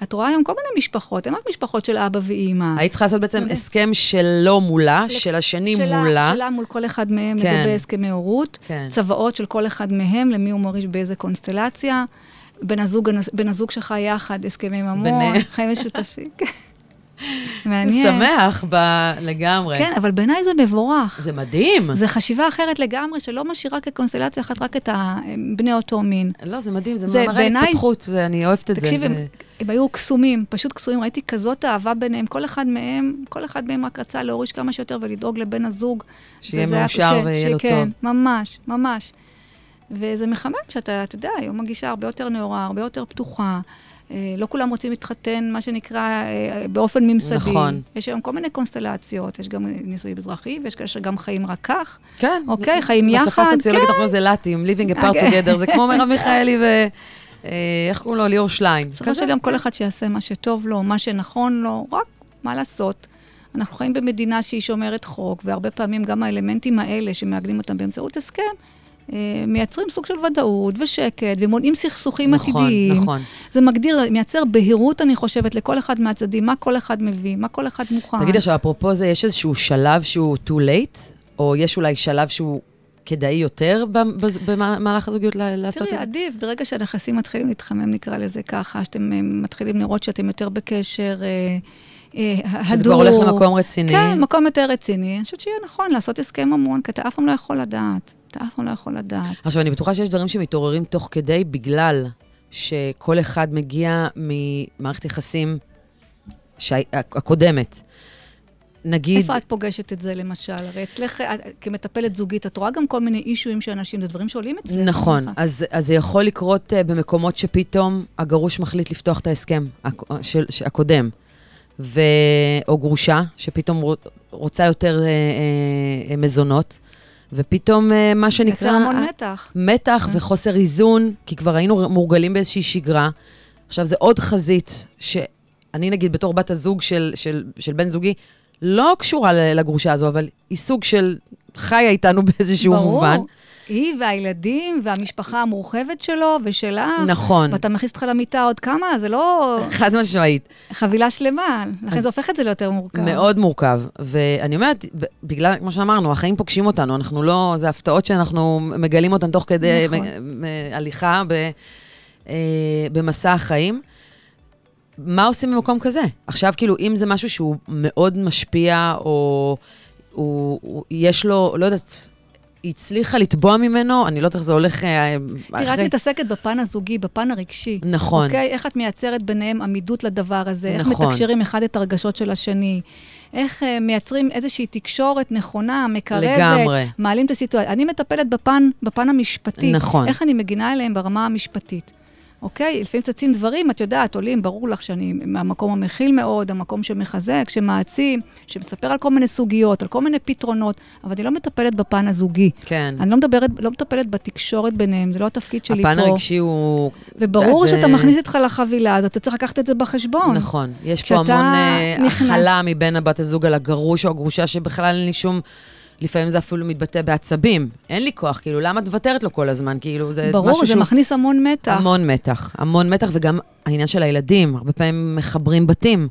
את רואה היום כל מיני משפחות, אין רק משפחות של אבא ואימא. היית צריכה לעשות בעצם. הסכם שלו מולה, של השני שלה, מולה. שלה מול כל אחד מהם כן. לגבי הסכמי הורות, כן. צוואות של כל אחד מהם, למי הוא מוריש באיזה קונסטלציה, בן הזוג, בן הזוג שלך יחד, הסכמי ממון. חיים משותפים. כן. מעניין. שמח ב- לגמרי. כן, אבל בעיניי זה מבורך. זה מדהים. זו חשיבה אחרת לגמרי, שלא משאירה כקונסטלציה אחת רק את בני אותו מין. לא, זה מדהים, זה זה מראה בעיניי- התפתחות, זה- אני אוהבת את זה. תקשיב, הם, זה- הם היו קסומים, פשוט קסומים. ראיתי כזאת אהבה ביניהם. כל אחד מהם, כל אחד מהם רק רצה להוריש כמה שיותר ולדאוג לבן הזוג. שיהיה מאושר ויהיה לו שכן, טוב. ממש, ממש. וזה מחמם שאתה, אתה יודע, היום הגישה הרבה יותר נאורה, הרבה יותר פתוחה. אה, לא כולם רוצים להתחתן, מה שנקרא, אה, באופן ממסדי. נכון. יש היום כל מיני קונסטלציות, יש גם נישואים אזרחי, ויש כאלה שגם חיים רק כך. כן. אוקיי, חיים בשפה יחד, הסוציולוגית כן. אנחנו זה לאטים, living apart אוקיי. together, זה כמו מרב מיכאלי ו... אה, איך קוראים לו? ליאור שליין. בסופו. של יום כל אחד שיעשה מה שטוב לו, מה שנכון לו, רק מה לעשות. אנחנו חיים במדינה שהיא שומרת חוק, והרבה פעמים גם האלמנטים האלה שמעגנים אותם באמצעות הסכם, אה, מייצרים סוג של ודאות ושקט, ומונעים סכסוכים נכון, עתידיים. נכון. זה מגדיר, מייצר בהירות, אני חושבת, לכל אחד מהצדדים, מה כל אחד מביא, מה כל אחד מוכן. תגידי עכשיו, אפרופו זה, יש איזשהו שלב שהוא too late, או יש אולי שלב שהוא כדאי יותר במהלך הזוגיות לעשות את תראי, זה? עדיף, ברגע שהנכסים מתחילים להתחמם, נקרא לזה ככה, שאתם אה, מתחילים לראות שאתם יותר בקשר אה, אה. שזה כבר הולך למקום רציני. כן, מקום יותר רציני. אני חושבת שיהיה נכון לעשות הסכם ממון, כי אתה אף פעם לא יכול לדעת. אתה אף פעם לא יכול לדעת. עכשיו, אני בטוחה שיש דברים שמתעוררים תוך כדי, בגלל שכל אחד מגיע ממערכת יחסים שהי- הקודמת. נגיד, איפה את פוגשת את זה, למשל? הרי אצלך, כמטפלת זוגית, את רואה גם כל מיני אישויים של אנשים, זה דברים שעולים אצלך. נכון. אז, אז זה יכול לקרות uh, במקומות שפתאום הגרוש מחליט לפתוח את ההסכם הק- של, של, הקודם, ו, או גרושה, שפתאום רוצ- רוצה יותר uh, uh, מזונות, ופתאום אה, מה שנקרא... יוצר המון מתח. מתח כן. וחוסר איזון, כי כבר היינו מורגלים באיזושהי שגרה. עכשיו, זה עוד חזית שאני, נגיד, בתור בת הזוג של, של, של בן זוגי, לא קשורה לגרושה הזו, אבל היא סוג של חיה איתנו באיזשהו ברור. מובן. היא והילדים והמשפחה המורחבת שלו ושלך. נכון. ואתה מכניס אותך למיטה עוד כמה, זה לא חד משמעית. חבילה שלמה. לכן זה הופך את זה ליותר מורכב. מאוד מורכב. ואני אומרת, בגלל, כמו שאמרנו, החיים פוגשים אותנו, אנחנו לא, זה הפתעות שאנחנו מגלים אותן תוך כדי נכון. הליכה ב, אה, במסע החיים. מה עושים במקום כזה? עכשיו, כאילו, אם זה משהו שהוא מאוד משפיע, או הוא, הוא, יש לו, לא יודעת, היא הצליחה לתבוע ממנו, אני לא יודעת איך זה הולך אה, תראה, את מתעסקת בפן הזוגי, בפן הרגשי. נכון. אוקיי? איך את מייצרת ביניהם עמידות לדבר הזה? איך נכון. מתקשרים אחד את הרגשות של השני? איך אה, מייצרים איזושהי תקשורת נכונה, מקרבת? לגמרי. מעלים את הסיטואציה. אני מטפלת בפן, בפן המשפטי. נכון. איך אני מגינה עליהם ברמה המשפטית. אוקיי? לפעמים צצים דברים, את יודעת, עולים, ברור לך שאני מהמקום המכיל מאוד, המקום שמחזק, שמעצים, שמספר על כל מיני סוגיות, על כל מיני פתרונות, אבל אני לא מטפלת בפן הזוגי. כן. אני לא, מדברת, לא מטפלת בתקשורת ביניהם, זה לא התפקיד שלי הפן פה. הרגשי הוא... וברור זה- שאתה מכניס איתך לחבילה הזאת, אתה צריך לקחת את זה בחשבון. נכון. יש פה המון אה, נכנס- הכלה מבין הבת הזוג על הגרוש או הגרושה, שבכלל אין לי שום... לפעמים זה אפילו מתבטא בעצבים. אין לי כוח, כאילו, למה את מוותרת לו כל הזמן? כאילו, זה ברור, משהו זה שהוא... מכניס המון מתח. המון מתח. המון מתח, וגם העניין של הילדים. הרבה פעמים מחברים בתים.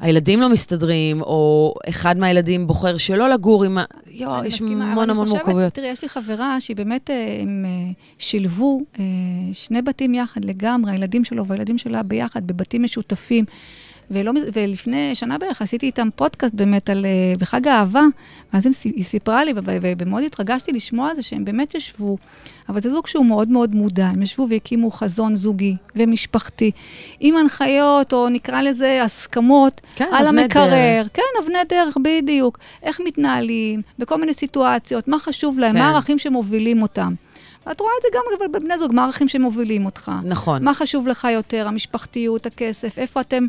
הילדים לא מסתדרים, או אחד מהילדים בוחר שלא לגור עם ה... יואו, יש מסכימה, המון המון מורכבויות. תראי, יש לי חברה שהיא באמת, אה, הם אה, שילבו אה, שני בתים יחד לגמרי, הילדים שלו והילדים שלה ביחד, בבתים משותפים. ולא, ולפני שנה בערך עשיתי איתם פודקאסט באמת על, אה, בחג האהבה, ואז הם, היא סיפרה לי, ומאוד התרגשתי לשמוע על זה שהם באמת ישבו, אבל זה זוג שהוא מאוד מאוד מודע, הם ישבו והקימו חזון זוגי ומשפחתי, עם הנחיות, או נקרא לזה הסכמות, כן, על המקרר, דרך. כן, אבני דרך, בדיוק. איך מתנהלים, בכל מיני סיטואציות, מה חשוב להם, כן. מה הערכים שמובילים אותם. ואת רואה את זה גם בבני זוג, מה הערכים שמובילים אותך. נכון. מה חשוב לך יותר, המשפחתיות, הכסף, איפה אתם,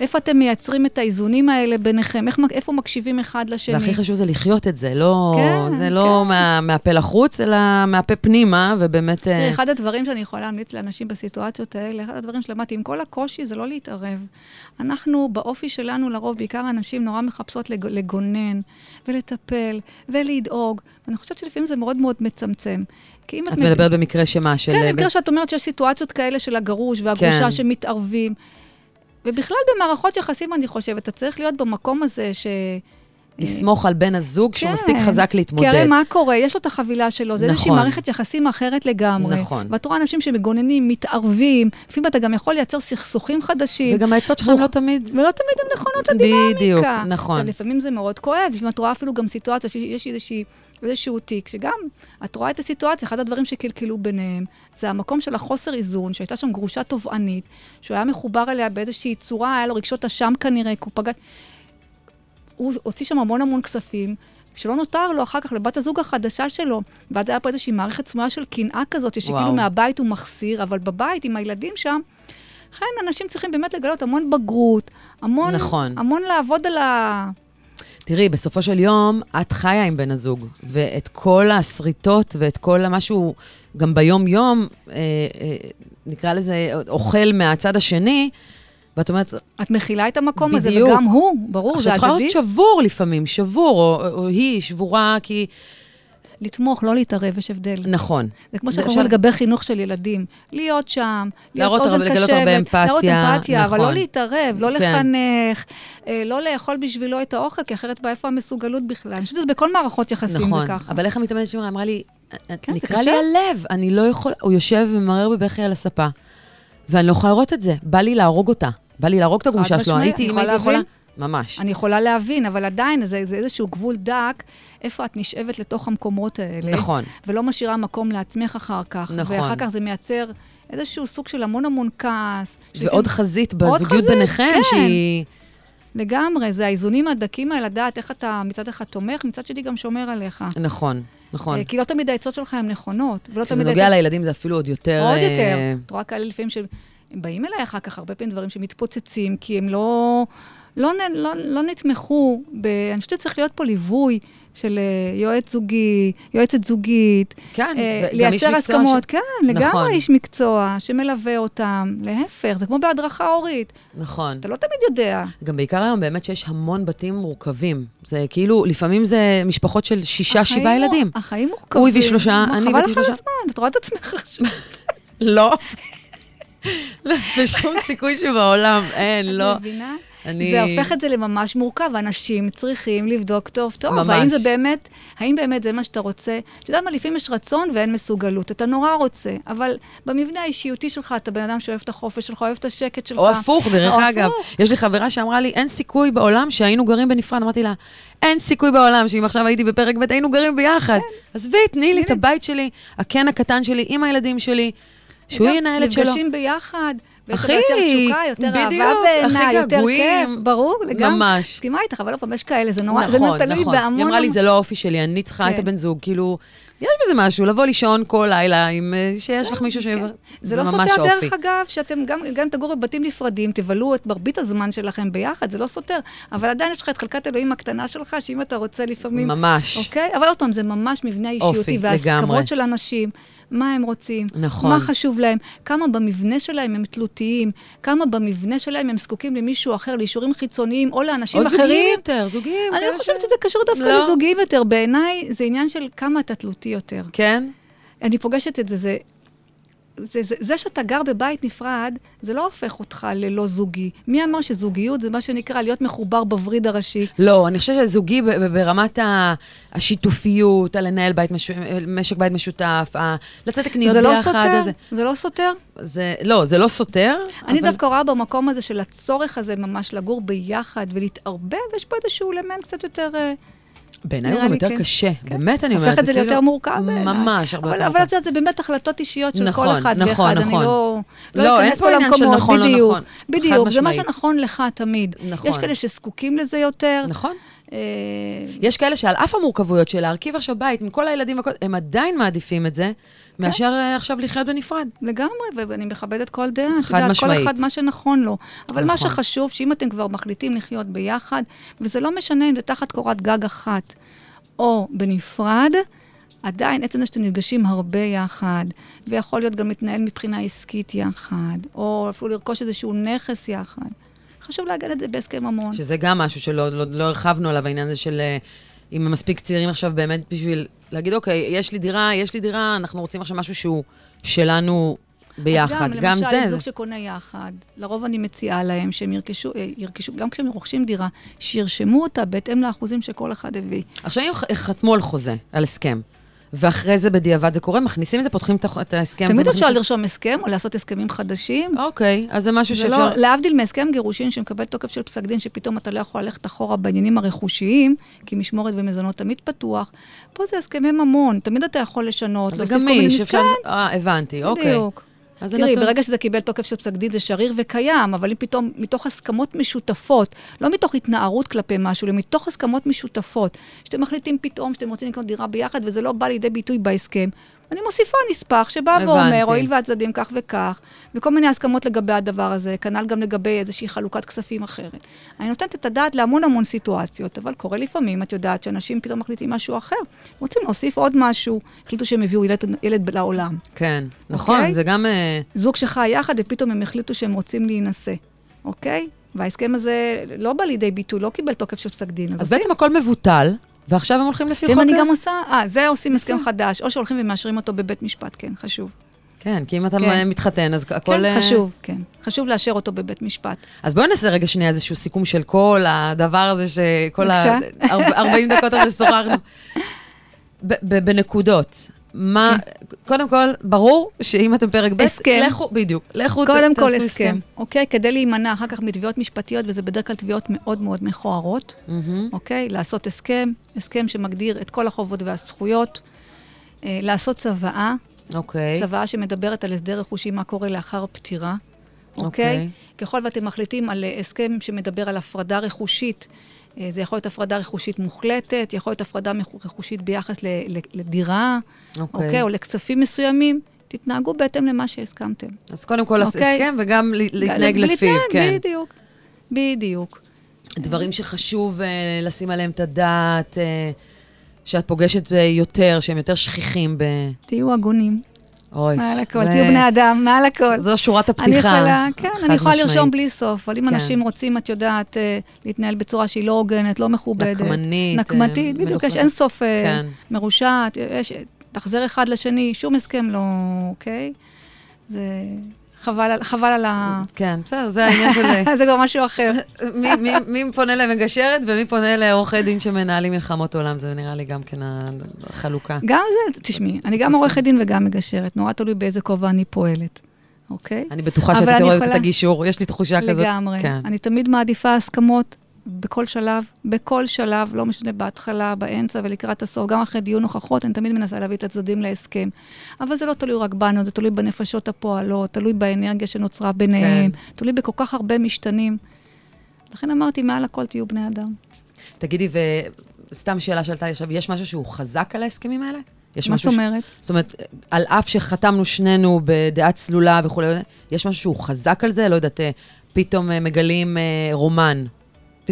איפה אתם מייצרים את האיזונים האלה ביניכם, איך, איפה מקשיבים אחד לשני. והכי חשוב זה לחיות את זה, לא, כן, זה לא כן. מה, מהפה לחוץ, אלא מהפה פנימה, ובאמת... תראי, אה, אחד הדברים שאני יכולה להמליץ לאנשים בסיטואציות האלה, אחד הדברים שלמדתי, עם כל הקושי, זה לא להתערב. אנחנו, באופי שלנו, לרוב, בעיקר הנשים נורא מחפשות לג- לגונן, ולטפל, ולדאוג. ואני חושבת שלפעמים זה מאוד מאוד מצמצם. כי אם את... את מדברת במקרה שמה? של... כן, אה, במקרה שאת אומרת שיש סיטואציות כאלה של הגרוש והגרושה כן. שמתערבים. ובכלל במערכות יחסים, אני חושבת, אתה צריך להיות במקום הזה ש... לסמוך על בן הזוג שהוא כן. מספיק חזק להתמודד. כי הרי מה קורה? יש לו את החבילה שלו, זה איזושהי נכון. מערכת יחסים אחרת לגמרי. נכון. ואת רואה אנשים שמגוננים, מתערבים, לפעמים אתה גם יכול לייצר סכסוכים חדשים. וגם העצות שלך לא תמיד... ולא תמיד הן נכונות לדינמיקה. בדיוק, נכון. לפעמים זה מאוד כואב, לפעמים את רואה אפילו גם סיטואציה שיש איזושהי... איזשהו תיק, שגם את רואה את הסיטואציה, אחד הדברים שקלקלו ביניהם, זה המקום של החוסר איזון, שהייתה שם גרושה תובענית, שהוא היה מחובר אליה באיזושהי צורה, היה לו רגשות אשם כנראה, כי הוא פגע... הוא הוציא שם המון המון כספים, שלא נותר לו אחר כך לבת הזוג החדשה שלו. ואז היה פה איזושהי מערכת סמויה של קנאה כזאת, שכאילו וואו. מהבית הוא מחסיר, אבל בבית עם הילדים שם, לכן אנשים צריכים באמת לגלות המון בגרות, המון, נכון. המון לעבוד על ה... תראי, בסופו של יום, את חיה עם בן הזוג, ואת כל השריטות ואת כל מה שהוא גם ביום-יום, אה, אה, נקרא לזה, אוכל מהצד השני, ואת אומרת, את מכילה את המקום הזה, בדיוק. וגם הוא, ברור, זה עכשיו, את יכולה הדדי. להיות שבור לפעמים, שבור, או, או היא שבורה כי... לתמוך, לא להתערב, יש הבדל. נכון. זה כמו אומרים אפשר- לגבי חינוך של ילדים. להיות שם, להיות להראות אוזן קשבת, הרבה אמפתיה, להראות אמפתיה, אבל נכון. לא להתערב, לא כן. לחנך, אה, לא לאכול בשבילו את האוכל, כי אחרת באיפה המסוגלות בכלל. אני חושבת שזה בכל מערכות יחסים נכון, זה ככה. אבל איך המתאמנת שלי אמרה לי, כן, זה נקרא קשה. לי הלב, אני לא יכול, הוא יושב וממרר בבכי על הספה, ואני לא יכולה לראות את זה, בא לי להרוג אותה, בא לי להרוג את הגרושה שלו, הייתי, אם הייתי יכולה ממש. אני יכולה להבין, אבל עדיין זה, זה איזשהו גבול דק, איפה את נשאבת לתוך המקומות האלה. נכון. ולא משאירה מקום לעצמך אחר כך. נכון. ואחר כך זה מייצר איזשהו סוג של המון המון כעס. ועוד שזה- חזית עוד בזוגיות חזית, ביניכם, כן. שהיא... לגמרי, זה האיזונים הדקים האלה, לדעת איך אתה מצד אחד תומך, מצד שני גם שומר עליך. נכון, נכון. אה, כי לא תמיד העצות שלך הן נכונות. ולא כשזה נוגע העצות- לילדים זה אפילו עוד יותר... עוד אה, יותר. את רואה כאלה לפעמים שהם באים אליי אחר כך, הרבה פעמים דברים שמתפוצצים, כי הם לא, לא, נ- לא, לא נתמכו. ב... אני חושבת שצריך להיות פה ליווי של אה, יועץ זוגי, יועצת זוגית. כן, אה, וגם איש לייצר מקצוע הסכמות, ש- כן, נכון. לגמרי איש מקצוע שמלווה אותם. להפך, זה כמו בהדרכה הורית. נכון. אתה לא תמיד יודע. גם בעיקר היום באמת שיש המון בתים מורכבים. זה כאילו, לפעמים זה משפחות של שישה, החיים שבעה ילדים. החיים מורכבים. הוא הביא שלושה, אני חבל הבאתי לך על שלושה. הזמן, את רואה את עצמך עכשיו. לא. לא, בשום סיכוי שבעולם, אין, לא. את מבינה? אני... זה הופך את זה לממש מורכב, אנשים צריכים לבדוק טוב טוב. ממש. האם זה באמת, האם באמת זה מה שאתה רוצה? אתה יודע מה, לפעמים יש רצון ואין מסוגלות. אתה נורא רוצה, אבל במבנה האישיותי שלך, אתה בן אדם שאוהב את החופש שלך, אוהב את השקט שלך. או הפוך, דרך או אגב. הפוך. יש לי חברה שאמרה לי, אין סיכוי בעולם שהיינו גרים בנפרד. אמרתי לה, אין סיכוי בעולם שאם עכשיו הייתי בפרק ב' היינו גרים ביחד. עזבי, תני לי את הבית שלי, הקן הקטן שלי, עם הילדים שלי, שהוא ינהל את שלו. נפגשים ביחד. ויש אחי, יותר תשוקה, יותר בדיוק, אהבה בעיניי, יותר כיף. ברור, לגמרי. ממש. מסכימה איתך, אבל לא פעם יש כאלה, זה נורא, זה נכון, תלוי נכון. בהמון... היא אמרה לי, זה לא האופי שלי, אני צריכה את כן. הבן זוג. כאילו, יש בזה משהו, לבוא לישון כל לילה עם... אה, שיש לך מישהו ש... כן. זה זה לא ממש סותר, האופי. דרך אגב, שאתם גם, גם תגורו בבתים נפרדים, תבלו את מרבית הזמן שלכם ביחד, זה לא סותר. אבל עדיין יש לך את חלקת אלוהים הקטנה שלך, שאם אתה רוצה לפעמים... ממש. אוקיי? אבל עוד פעם, זה ממש מבנה אישיותי, אופי, וההסכמות. של אנשים, מה הם רוצים, נכון. מה חשוב להם, כמה במבנה שלהם הם תלותיים, כמה במבנה שלהם הם זקוקים למישהו אחר, לאישורים חיצוניים, או לאנשים או אחרים. זוגיים יותר, זוגיים. אני לא חושבת שזה קשור דווקא לא. לזוגיים יותר. בעיניי, זה עניין של כמה אתה תלותי יותר. כן? אני פוגשת את זה, זה... זה, זה, זה שאתה גר בבית נפרד, זה לא הופך אותך ללא זוגי. מי אמר שזוגיות זה מה שנקרא להיות מחובר בווריד הראשי? לא, אני חושבת שזוגי ברמת השיתופיות, הלנהל בית מש... משק בית משותף, ה... לצאת לקניות לא ביחד. סותר, איזה... זה לא סותר. זה, לא, זה לא סותר. אני אבל... דווקא רואה במקום הזה של הצורך הזה ממש לגור ביחד ולהתערבב, יש פה איזשהו אלמנט קצת יותר... בעיניי הוא גם יותר כן. קשה, כן. באמת אני אומרת. הופך את זה כאילו- ליותר מורכב בעיניי. ממש, הרבה אבל- יותר אבל מורכב. את יודעת, זה באמת החלטות אישיות של נכון, כל אחד נכון, ואחד. נכון. אני לא... לא, אין אכנס פה עניין של למקומות, נכון, לא בדיוק, נכון. בדיוק, זה מה. שנכון לך תמיד. נכון. יש כאלה שזקוקים לזה יותר. נכון. אה, יש כאלה שעל אף המורכבויות של להרכיב עכשיו בית עם כל הילדים, הם עדיין מעדיפים את זה, מאשר אה, עכשיו לחיות בנפרד. לגמרי, ואני מכבדת כל דעה. חד יודעת, משמעית. כל אחד מה שנכון לו. אבל מה נכון. שחשוב, שאם אתם כבר מחליטים לחיות ביחד, וזה לא משנה אם זה תחת קורת גג אחת או בנפרד, עדיין עצם זה שאתם נפגשים הרבה יחד, ויכול להיות גם להתנהל מבחינה עסקית יחד, או אפילו לרכוש איזשהו נכס יחד. חשוב לעגן את זה בהסכם ממון. שזה גם משהו שלא לא, לא הרחבנו עליו, העניין הזה של אה, אם הם מספיק צעירים עכשיו באמת בשביל להגיד, אוקיי, יש לי דירה, יש לי דירה, אנחנו רוצים עכשיו משהו שהוא שלנו ביחד. אז גם, למשל, זה, זוג זה. שקונה יחד, לרוב אני מציעה להם שהם ירכשו, אה, ירכשו, גם כשהם רוכשים דירה, שירשמו אותה בהתאם לאחוזים שכל אחד הביא. עכשיו, אם חתמו על חוזה, על הסכם, ואחרי זה בדיעבד זה קורה, מכניסים את זה, פותחים את ההסכם. תמיד אפשר ומכניסים- לרשום הסכם או לעשות הסכמים חדשים. אוקיי, אז זה משהו זה שאפשר... לא, להבדיל מהסכם גירושין שמקבל תוקף של פסק דין, שפתאום אתה לא יכול ללכת אחורה בעניינים הרכושיים, כי משמורת ומזונות תמיד פתוח. פה זה הסכמי ממון, תמיד אתה יכול לשנות, זה להוסיף כל מיני גמיש, מס- אפשר... אה, הבנתי, אוקיי. בדיוק. תראי, נתון. ברגע שזה קיבל תוקף של פסק דין זה שריר וקיים, אבל אם פתאום, מתוך הסכמות משותפות, לא מתוך התנערות כלפי משהו, אלא מתוך הסכמות משותפות, שאתם מחליטים פתאום שאתם רוצים לקנות דירה ביחד וזה לא בא לידי ביטוי בהסכם, אני מוסיפה נספח שבא ואומר, הבנתי. הואיל והצדדים כך וכך, וכל מיני הסכמות לגבי הדבר הזה, כנ"ל גם לגבי איזושהי חלוקת כספים אחרת. אני נותנת את הדעת להמון המון סיטואציות, אבל קורה לפעמים, את יודעת, שאנשים פתאום מחליטים משהו אחר, רוצים להוסיף עוד משהו, החליטו שהם הביאו ילד, ילד לעולם. כן, נכון, אוקיי? זה גם... אה, זוג שחי יחד, ופתאום הם החליטו שהם רוצים להינשא, אוקיי? וההסכם הזה לא בא לידי ביטוי, לא קיבל תוקף של פסק דין. אז בעצם הכל מבוטל, ועכשיו הם הולכים לפי חוק... ואם אני גם עושה, אה, זה עושים הסכם. חדש, או שהולכים ומאשרים אותו בבית משפט, כן, חשוב. כן, כי אם אתה כן. מתחתן, אז הכל... כן, אה, חשוב, כן. חשוב לאשר אותו בבית משפט. אז בואי נעשה רגע שנייה איזשהו סיכום של כל הדבר הזה, שכל ה... בבקשה. 40 דקות אחרי ששוחחנו. בנקודות. מה, קודם כל, ברור שאם אתם פרק ב'. הסכם. לכו, בדיוק, לכו ת- קודם כל תעשו הסכם, אוקיי? כדי להימנע אחר כך מתביעות משפטיות, וזה בדרך כלל תביעות מאוד מאוד מכוערות, מהמם. אוקיי? לעשות הסכם, הסכם שמגדיר את כל החובות והזכויות, אה, לעשות צוואה, אוקיי. צוואה שמדברת על הסדר רכושי, מה קורה לאחר פטירה, אוקיי. אוקיי? ככל ואתם מחליטים על אה, הסכם שמדבר על הפרדה רכושית, זה יכול להיות הפרדה רכושית מוחלטת, יכול להיות הפרדה רכושית ביחס ל- ל- לדירה, אוקיי. אוקיי? או לכספים מסוימים, תתנהגו בהתאם למה שהסכמתם. אז קודם כל, אוקיי. הסכם וגם להתנהג לפיו, כן. בדיוק, בדיוק. דברים שחשוב אה, לשים עליהם את הדעת, אה, שאת פוגשת אה, יותר, שהם יותר שכיחים ב... תהיו הגונים, אוי. מעל הכל, זה- תהיו בני אדם, מעל הכל. זו שורת אני הפתיחה. יכולה, כן, אני יכולה לרשום משמעית. בלי סוף, אבל אם כן. אנשים רוצים, את יודעת, אה, להתנהל בצורה שהיא לא הוגנת, לא מכובדת. נקמנית. אה, נקמתית, בדיוק, יש. אין סוף אה, כן. מרושעת, יש, תחזר אחד לשני, שום הסכם לא, אוקיי? זה חבל, על- חבל על ה... כן, בסדר, זה העניין של... זה כבר משהו אחר. מי, מי, מי פונה למגשרת ומי פונה לעורכי דין שמנהלים מלחמות עולם, זה נראה לי גם כן החלוקה. גם זה, תשמעי, אני גם עורכת דין וגם מגשרת, נורא תלוי באיזה כובע אני פועלת, אוקיי? אני בטוחה שאת אוהבת את הגישור, יש לי תחושה כזאת. לגמרי. כן. אני תמיד מעדיפה הסכמות בכל שלב, בכל שלב, לא משנה, בהתחלה, באמצע ולקראת הסוף, גם אחרי דיון הוכחות, אני תמיד מנסה להביא את הצדדים להסכם. אבל זה לא תלוי רק בנו, זה תלוי בנפשות הפועלות, תלוי באנרגיה שנוצרה ביניהם, כן. תלוי בכל כך הרבה משתנים. לכן אמרתי, מעל הכל תהיו בני אדם. תגידי, וסתם שאלה שעלתה לי עכשיו, יש משהו שהוא חזק על ההסכמים האלה? יש מה משהו זאת ש- אומרת? זאת אומרת, על אף שחתמנו שנינו בדעה צלולה וכולי, יש משהו שהוא חזק על זה? לא יודעת, אה, פתאום אה, מגלים אה, רומן.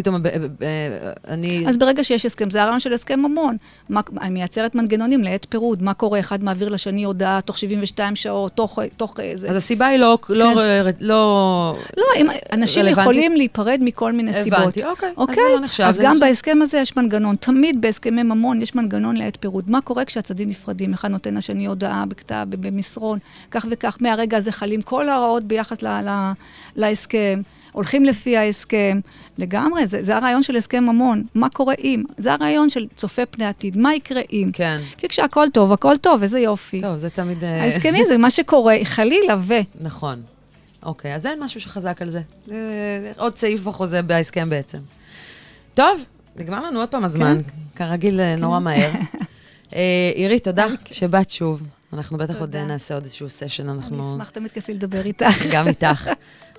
פתאום אה, אה, אה, אני... אז ברגע שיש הסכם, זה הרעיון של הסכם ממון. מה, אני מייצרת מנגנונים לעת פירוד, מה קורה, אחד מעביר לשני הודעה תוך 72 שעות, תוך, תוך איזה... אז הסיבה היא לא... לא, לא... לא, אם, אנשים רלוונטית? יכולים להיפרד מכל מיני סיבות. הבנתי, אוקיי. אז אוקיי? זה לא נחשב. אז זה גם נחשב- בהסכם הזה יש מנגנון. תמיד בהסכמי ממון יש מנגנון לעת פירוד. מה קורה כשהצדדים נפרדים? אחד נותן לשני הודעה בכתב, במסרון, כך וכך. מהרגע הזה חלים כל ההוראות ביחס ל- ל- להסכם. הולכים לפי ההסכם, לגמרי, זה, זה הרעיון של הסכם ממון. מה קורה אם? זה הרעיון של צופה פני עתיד, מה יקרה אם? כן. כי כשהכול טוב, הכל טוב, איזה יופי. טוב, זה תמיד... אה, ההסכמי זה מה שקורה, חלילה ו... נכון. אוקיי, אז אין משהו שחזק על זה. אה, עוד סעיף בחוזה בהסכם בעצם. טוב, נגמר לנו עוד פעם הזמן, כרגיל אה, נורא מהר. עירית, תודה שבאת שוב. אנחנו בטח עוד נעשה עוד איזשהו סשן, אני אנחנו... אשמח תמיד כיף לי לדבר איתך. גם איתך.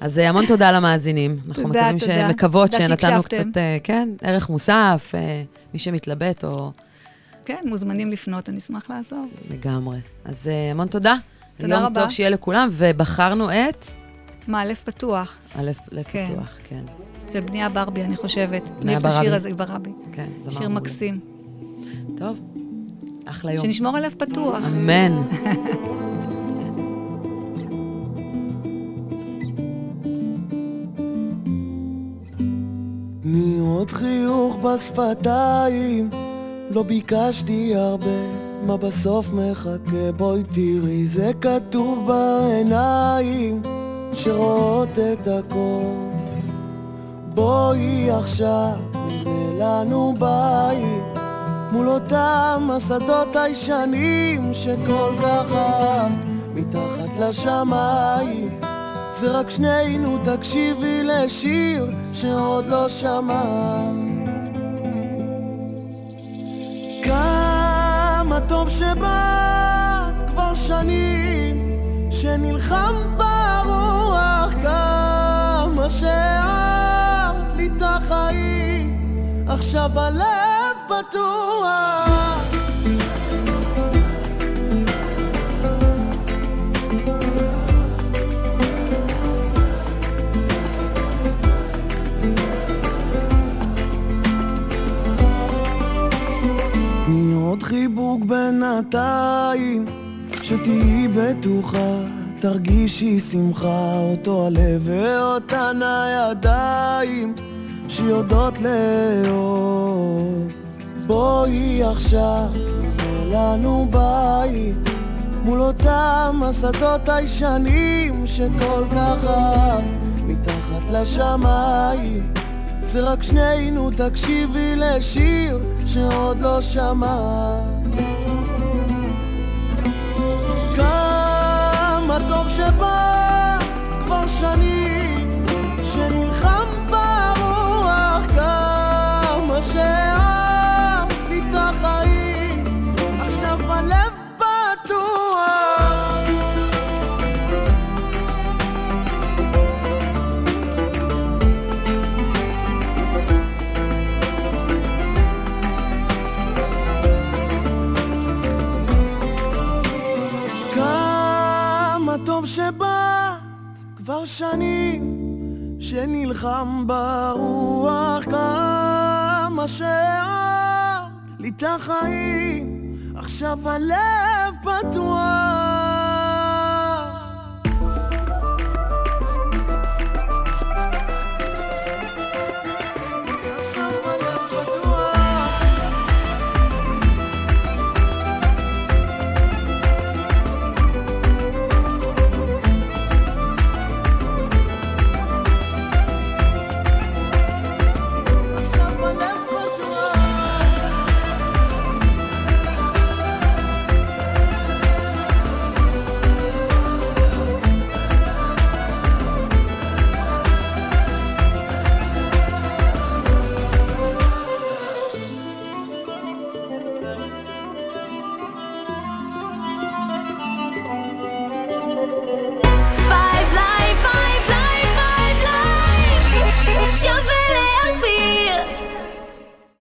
אז אה, המון תודה למאזינים. אנחנו תודה, מקווים תודה. שמקוות תודה שנתנו. קצת, אה, כן, ערך מוסף, אה, מי שמתלבט או כן, מוזמנים לפנות, אני אשמח לעזור. לגמרי. אז המון תודה. תודה יום רבה. טוב שיהיה לכולם, ובחרנו את... מה, לב פתוח, א', לב כן. פתוח, כן. של בנייה ברבי, אני חושבת. בניה את השיר ברבי. הזה, ברבי. כן, זמר שיר מעולה. מקסים. טוב, אחלה יום. שנשמור על לב פתוח. אמן. תני עוד חיוך בשפתיים, לא ביקשתי הרבה, מה בסוף מחכה? בואי תראי, זה כתוב בעיניים, שרואות את הכל. בואי עכשיו, נבנה לנו בית, מול אותם השדות הישנים שכל כך אהבת, מתחת לשמיים. זה רק שנינו, תקשיבי לשיר שעוד לא שמעת. כמה טוב שבאת כבר שנים, שנלחם ברוח, כמה שהארת לי את החיים, עכשיו הלב פתוח. חיבוק בינתיים, שתהיי בטוחה, תרגישי שמחה, אותו הלב ואותן הידיים, שיודעות לאהוב. בואי עכשיו, לנו בית, מול אותם השדות הישנים שכל כך אהבת, מתחת לשמיים. זה רק שנינו, תקשיבי לשיר שעוד לא שמעת. שבאת כבר שנים, שנלחם ברוח, כמה שאהבת שנלחם ברוח כמה שאהבת לי את החיים, עכשיו הלב פתוח.